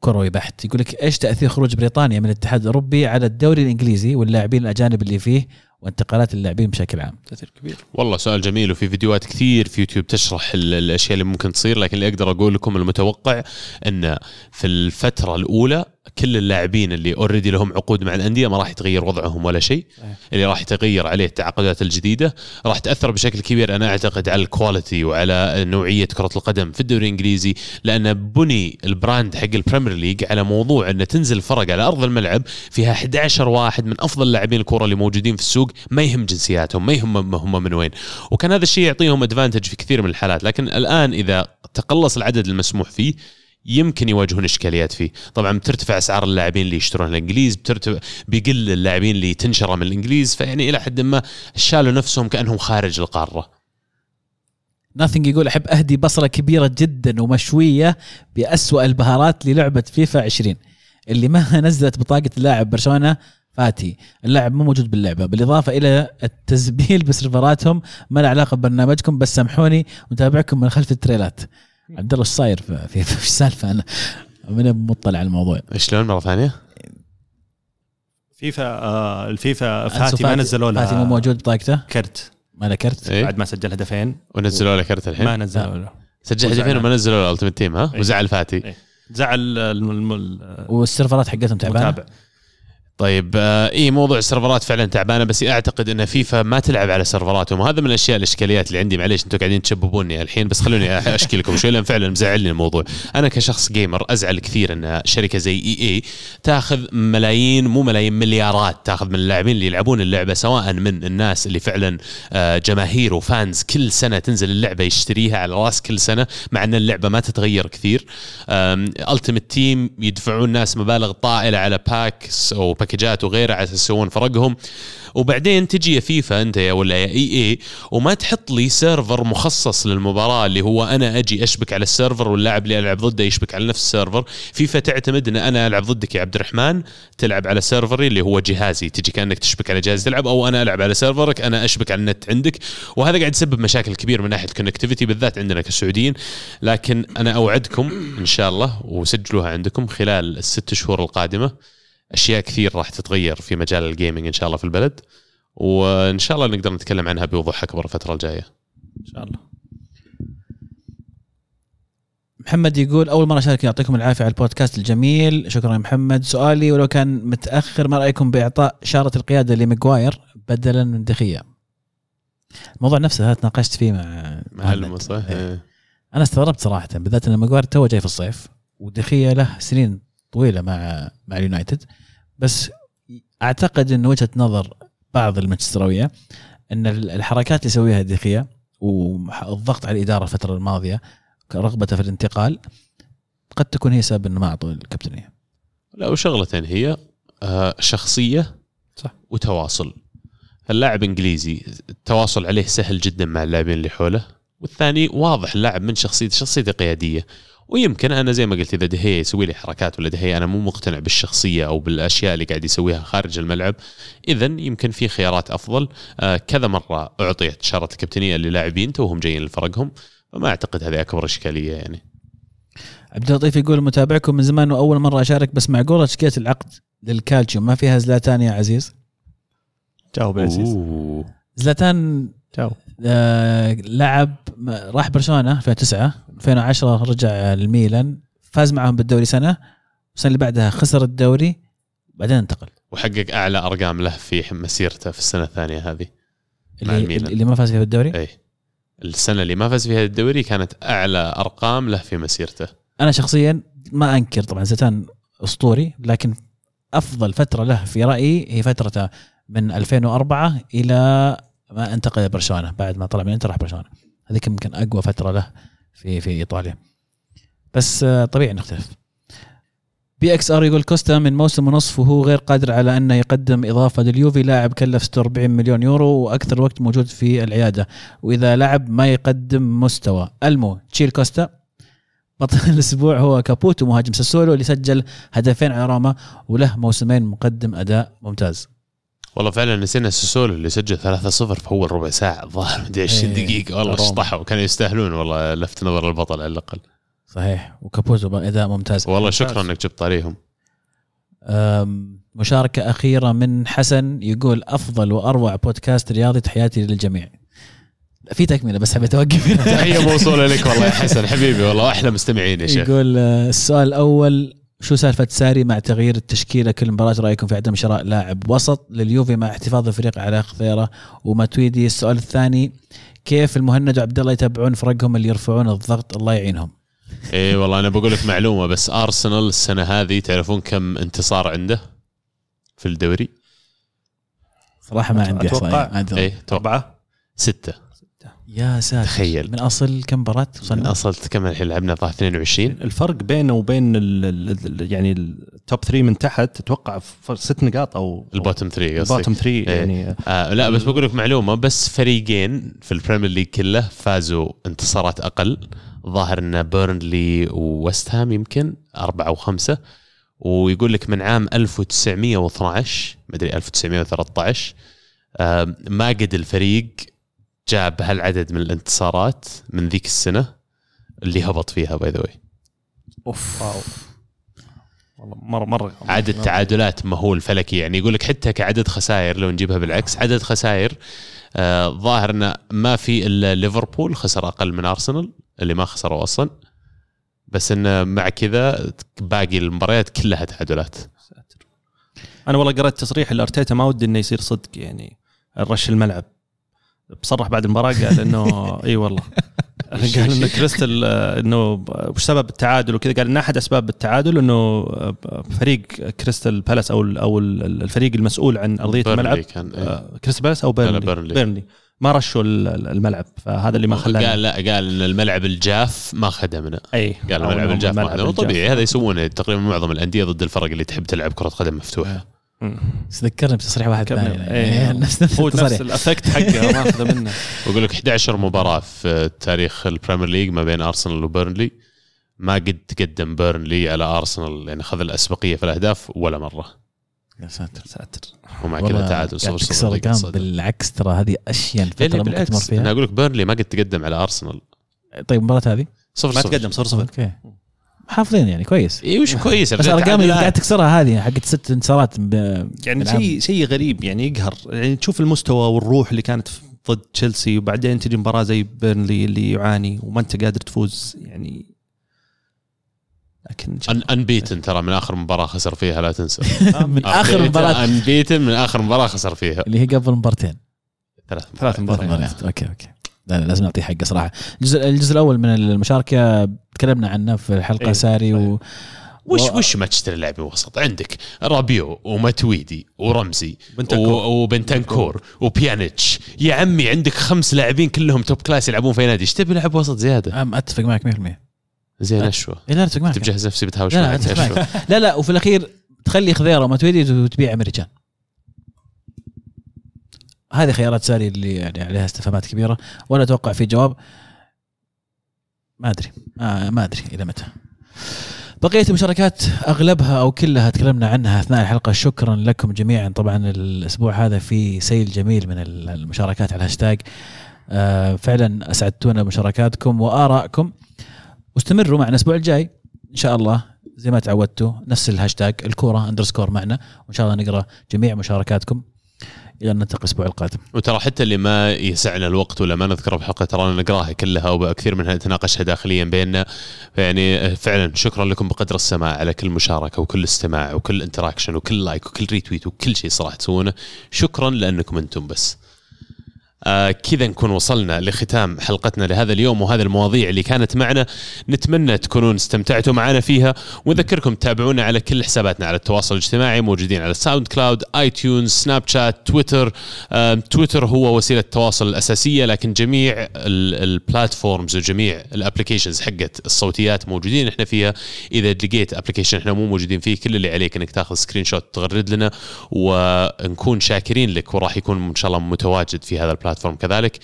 كروي بحت يقول لك إيش تأثير خروج بريطانيا من الاتحاد الأوروبي على الدوري الإنجليزي واللاعبين الأجانب اللي فيه وانتقالات اللاعبين بشكل عام. تأثير كبير. والله سؤال جميل وفي فيديوهات كثير في يوتيوب تشرح ال- الأشياء اللي ممكن تصير لكن اللي أقدر أقول لكم المتوقع إن في الفترة الأولى كل اللاعبين اللي already لهم عقود مع الأندية ما راح يتغير وضعهم ولا شيء أيه. اللي راح يتغير عليه التعاقدات الجديدة راح تأثر بشكل كبير أنا أعتقد على ال quality وعلى نوعية كرة القدم في الدوري الإنجليزي لأن بني ال brand حق البريمير ليج على موضوع ان تنزل فرق على أرض الملعب فيها 11 واحد من أفضل لاعبين الكره اللي موجودين في السوق ما يهم جنسياتهم ما يهم هم من وين وكان هذا الشيء يعطيهم advantage في كثير من الحالات لكن الآن إذا تقلص العدد المسموح فيه يمكن يواجهون إشكاليات فيه، طبعا بترتفع أسعار اللاعبين اللي يشترون الإنجليز، بترتفع بيقل اللاعبين اللي تنشره من الإنجليز، فيعني إلى حد ما شالوا نفسهم كأنهم خارج القارة. ناثينج يقول أحب أهدي بصرة كبيرة جدا ومشوية بأسوأ البهارات للعبة فيفا 20 اللي ما نزلت بطاقة اللاعب برشلونة فاتي. اللاعب مو موجود باللعبة. بالإضافة إلى التزبيل بسيرفراتهم ما له علاقة ببرنامجكم بس سامحوني متابعكم من خلف التريلات. عبد الله إيش صاير في في في السالفة؟ أنا من مطلع على الموضوع. شلون مرة ثانية؟ فيفا آه الفيفا فاتي ما نزلوا لها فاتي مو موجود بطاقته؟ كرت. ما له كرت؟ إيه؟ بعد ما سجل هدفين. ونزلوا له كرت الحين. ما نزلوا له. سجل. هدفين وما نزلوا له ال Ultimate Team ها؟ إيه. وزعل فاتي. إيه. زعل الم- الم- ال- وال سيرفرات حقتهم تعبانة؟ المتابع طيب آه إي موضوع السيرفرات فعلا تعبانة بس أعتقد إن فيفا ما تلعب على سيرفراتهم. وهذا من الأشياء الإشكاليات اللي عندي معليش أنتم قاعدين تسببوني الحين بس خلوني *laughs* أشكي لكم شوي لأن فعلا مزعلني الموضوع. أنا كشخص gamer أزعل كثير إن شركة زي EA تأخذ ملايين مو ملايين مليارات تأخذ من اللاعبين اللي يلعبون اللعبة سواء من الناس اللي فعلا آه، جماهير و fans كل سنة تنزل اللعبة يشتريها على رأس كل سنة مع إن اللعبة ما تتغير كثير. Ultimate Team يدفعون ناس مبالغ طائلة على packs أو باكجات وغيرها على أساس يسوون فرقهم. وبعدين تجي يا فيفا أنت يا ولا يا EA وما تحط لي server مخصص للمباراة اللي هو أنا أجي أشبك على ال server واللاعب اللي ألعب ضده يشبك على نفس ال server. فيفا تعتمد إن أنا ألعب ضدك يا عبد الرحمن تلعب على server ي اللي هو جهازي. تجي كأنك تشبك على جهاز تلعب أو أنا ألعب على server ك أنا أشبك على النت عندك. وهذا قاعد يسبب مشاكل كبيره من ناحية connectivity بالذات عندنا كسعوديين. لكن أنا أوعدكم إن شاء الله وسجلوها عندكم خلال الست شهور القادمة أشياء كثير راح تتغير في مجال ال gaming إن شاء الله في البلد وإن شاء الله نقدر نتكلم عنها بوضوح اكبر الفترة الجاية. إن شاء الله. محمد يقول أول مرة أشارك يعطيكم العافية على البودكاست الجميل. شكرا يا محمد. سؤالي ولو كان متأخر ما رأيكم بإعطاء شاره القيادة لماجواير بدلا من دي خيا؟ الموضوع نفسه هذا تناقشت فيه مع مع محمد. المص- إيه. إيه. أنا استغربت صراحة بالذات إن ماجواير توه جاي في الصيف ودي خيا له سنين طويلة مع مع اليونايتد. بس أعتقد إن وجهة نظر بعض المانشستراويه إن الحركات اللي يسويها دي خيا والضغط على الإدارة الفترة الماضية رغبته في الانتقال قد تكون هي سبب إنه ما أعطوا الكابتنية. لا وشغلتين هي آه، شخصية صح. وتواصل. اللاعب إنجليزي التواصل عليه سهل جدا مع اللاعبين اللي حوله والثاني واضح اللاعب من شخصيته شخصيته قيادية. ويمكن أنا زي ما قلت إذا دهية يسوي لي حركات ولا دهية أنا مو مقتنع بالشخصية أو بالأشياء اللي قاعد يسويها خارج الملعب اذا يمكن في خيارات أفضل. آه كذا مرة أعطيت شارة الكابتنيه للاعبين توهم جايين لفرقهم فما أعتقد هذه أكبر إشكالية يعني. عبد اللطيف يقول متابعكم من زمان وأول مرة أشارك بس معقولة تشكيله العقد للكالتشيو ما فيها زلاتان يا عزيز؟ جاوب يا عزيز. زلاتان جاوب. آه، لعب راح برشلونة 2009 2010 رجع الميلان فاز معهم بالدوري سنة السنة اللي بعدها خسر الدوري بعدين انتقل. وحقق أعلى أرقام له في مسيرته في السنة الثانية هذه مع اللي, الميلان. اللي ما فاز فيها بالدوري؟ اي السنة اللي ما فاز فيها الدوري كانت أعلى أرقام له في مسيرته. أنا شخصيا ما أنكر طبعا زلاتان أسطوري لكن أفضل فترة له في رأيي هي فترته من 2004 إلى ما انتقل برشلونة بعد ما طلع من انتر راح برشلونة. هذيك يمكن أقوى فترة له في في إيطاليا. بس آه، طبيعي نختلف. بي إكس آر يقول كوستا من موسم ونصف وهو غير قادر على أنه يقدم إضافة لليوفي لاعب كلف 46 مليون يورو وأكثر وقت موجود في العيادة. وإذا لعب ما يقدم مستوى. ألمو تشيل كوستا. بطل *laughs* الأسبوع هو كابوتو مهاجم ساسولو اللي سجل هدفين على روما وله موسمين مقدم أداء ممتاز. والله فعلا نسينا ساسولو اللي سجل 3-0 في أول ربع ساعة. الظاهر مدري 20 إيه. دقيقة. والله. شطحوا كانوا يستاهلون والله لفت نظر البطل على الأقل. صحيح. وكابوتو أداء ممتاز. والله ممتاز. شكرا إنك جبت عليهم مشاركة أخيرة من حسن يقول أفضل وأروع بودكاست رياضي تحياتي للجميع. في تكملة بس حبيت *laughs* هنا. تحيه موصولة لك والله يا حسن. حبيبي والله أحلى مستمعين يا شيخ. يقول آه، السؤال الأول شو سالفة ساري مع تغيير التشكيلة كل مباراة؟ رأيكم في عدم شراء لاعب وسط لليوفي مع احتفاظ الفريق على خضيرة وماتويدي؟ السؤال الثاني كيف المهند وعبد الله يتابعون فرقهم اللي يرفعون الضغط؟ الله يعينهم. اي إيه والله أنا بقول لك معلومة بس أرسنال السنة هذه تعرفون كم انتصار عنده في الدوري؟ صراحة ما عندي أتوقع. إحصائية ما عندي اي توقع أربعة. ستة. يا ساتر. تخيل. من أصل كم مباراة من وصلنا؟ أصل كم الحين لعبنا؟ ظهر 22 الفرق بينه وبين ال ال يعني التوب 3 من تحت أتوقع ست نقاط أو ال bottom 3 قصدي ال bottom 3 يعني. آه لا بس بقول لك معلومة بس فريقين في البريمير ليج كله فازوا انتصارات أقل. ظاهر إن بيرنلي وويست هام يمكن أربعة وخمسة ويقول لك من عام 1912 مدري 1913 آه ما قد الفريق جاب هالعدد من الانتصارات من ذيك السنة اللي هبط فيها by the way أوف. wow. والله مره مرة عدد تعادلات مهول فلكي. يعني يقول لك حتى كعدد خسائر لو نجيبها بالعكس عدد خسائر آه ظاهر إنه ما في إلا ليفربول خسر أقل من أرسنال اللي ما خسروا أصلا. بس إنه مع كذا باقي المباريات كلها تعادلات. ساتر. أنا والله قرأت تصريح الأرتيتا ما ودي إنه يصير صدق يعني رش الملعب. بصرح بعد المباراة قال إنه *laughs* إي والله. قال إنه كريستال آه، إنه وش سبب التعادل وكذا؟ قال إن أحد أسباب التعادل إنه آه، فريق كريستال بالاس أو ال- أو ال- الفريق المسؤول عن أرضية الملعب كان إيه. آه، كريستال بالاس أو بيرنلي؟ بيرنلي. بيرنلي. ما رشوا ال- ال- الملعب فهذا اللي ما خلاني قال لا قال إن الملعب الجاف ما خدمنا. إي. قال أو الملعب الجاف ما خدمنا. طبيعي هذا يسوونه تقريبا معظم الأندية ضد الفرق اللي تحب تلعب كرة قدم مفتوحة. مم. بس ذكرني بتصريح واحد. ثاني. إيه. *laughs* يعني نفس نفس هو نفس التصريح. ال effect حقه ماخذه منه. *laughs* ويقول لك 11 مباراة في تاريخ البريمير ليج ما بين أرسنال وبيرنلي. ما قد تقدم بيرنلي على أرسنال يعني خذ الأسبقية في الأهداف ولا مرة. يا ساتر. ساتر. ومع كذا تعادل قاعد 0 تكسر 0 ارقام بالعكس ترى هذه أشياء الفترة اللي ممكن تمر بالعكس أنا فيها أقول لك بيرنلي ما قد تقدم على أرسنال. طيب المباراه هذه؟ 0 ما 0 تقدم صفر صفر. okay. حافظين يعني كويس. اي وش كويس؟ بس الارقام اللي قاعد تكسرها هذه حقت ست انتصارات يعني. شيء شيء غريب يعني يقهر. يعني تشوف المستوى والروح اللي كانت ضد تشيلسي وبعدين تجي مباراة زي بيرنلي اللي يعاني وما أنت قادر تفوز يعني لكن unbeaten ترى من آخر مباراة خسر فيها لا تنسى. *laughs* من آخر مباراة. unbeaten من آخر مباراة خسر فيها. اللي هي قبل مبارتين. ثلاث ثلاث مباريات. okay okay. لا لا لازم نعطيه حقه صراحة. الجزء الجزء الأول من المشاركة تكلمنا عنه في الحلقة إيه، ساري و... وش و- وش ما تشتري لاعبين وسط؟ عندك رابيو وماتويدي ورمزي بنتنكور. و- وبنتنكور وبيانيتش. يا عمي عندك خمس لاعبين كلهم top class يلعبون في نادي. إيش تبي لاعب وسط زيادة؟ أم أتفق معك 100% لا زين أشوى. لا أتفق معك. بجهز نفسي بتهاوش لا لا لا لا وفي الأخير تخلي خضيرة وماتويدي وتبيع إيمري كان. هذه خيارات ساري اللي يعني عليها استفهامات كبيرة ولا أتوقع في جواب. ما أدري. ما, ما أدري إلى متى. بقية المشاركات أغلبها أو كلها تكلمنا عنها أثناء الحلقة. شكرا لكم جميعا. طبعا الأسبوع هذا في سيل جميل من المشاركات على الهاشتاج. آه، فعلا أسعدتونا بمشاركاتكم وآرائكم. واستمروا معنا الأسبوع الجاي. إن شاء الله زي ما تعودتوا نفس الهاشتاج الكورة underscore معنا. وإن شاء الله نقرأ جميع مشاركاتكم. إلى ان نلتقي الأسبوع القادم. وترى حتى اللي ما يسعنا الوقت ولا ما نذكره بحلقة ترانا نقراها كلها وكثير منها نتناقشها داخليا بيننا. يعني فعلا شكرا لكم بقدر السماع على كل مشاركة وكل استماع وكل interaction وكل like وكل retweet وكل شيء صراحة تسوونه. شكرا لأنكم أنتم بس. آه كذا نكون وصلنا لختام حلقتنا لهذا اليوم وهذه المواضيع اللي كانت معنا. نتمنى تكونون استمتعتوا معنا فيها. ونذكركم تتابعونا على كل حساباتنا على التواصل الاجتماعي موجودين على ساوند كلاود اي تيونز سناب شات تويتر آم، تويتر هو وسيلة التواصل الأساسية لكن جميع ال platforms وجميع ال applications حقت الصوتيات موجودين إحنا فيها. إذا لقيت application إحنا مو موجودين فيه كل اللي عليك إنك تاخذ screenshot تغرد لنا ونكون شاكرين لك وراح يكون إن شاء الله متواجد في هذا ال platform كذلك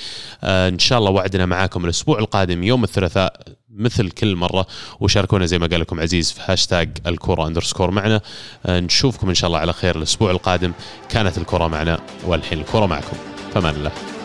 آه، إن شاء الله وعدنا معاكم الأسبوع القادم يوم الثلاثاء مثل كل مرة. وشاركونا زي ما قال لكم عزيز في هاشتاج الكورة underscore معنا. آه، نشوفكم إن شاء الله على خير الأسبوع القادم. كانت الكره معنا والحين الكره معكم. فمان الله.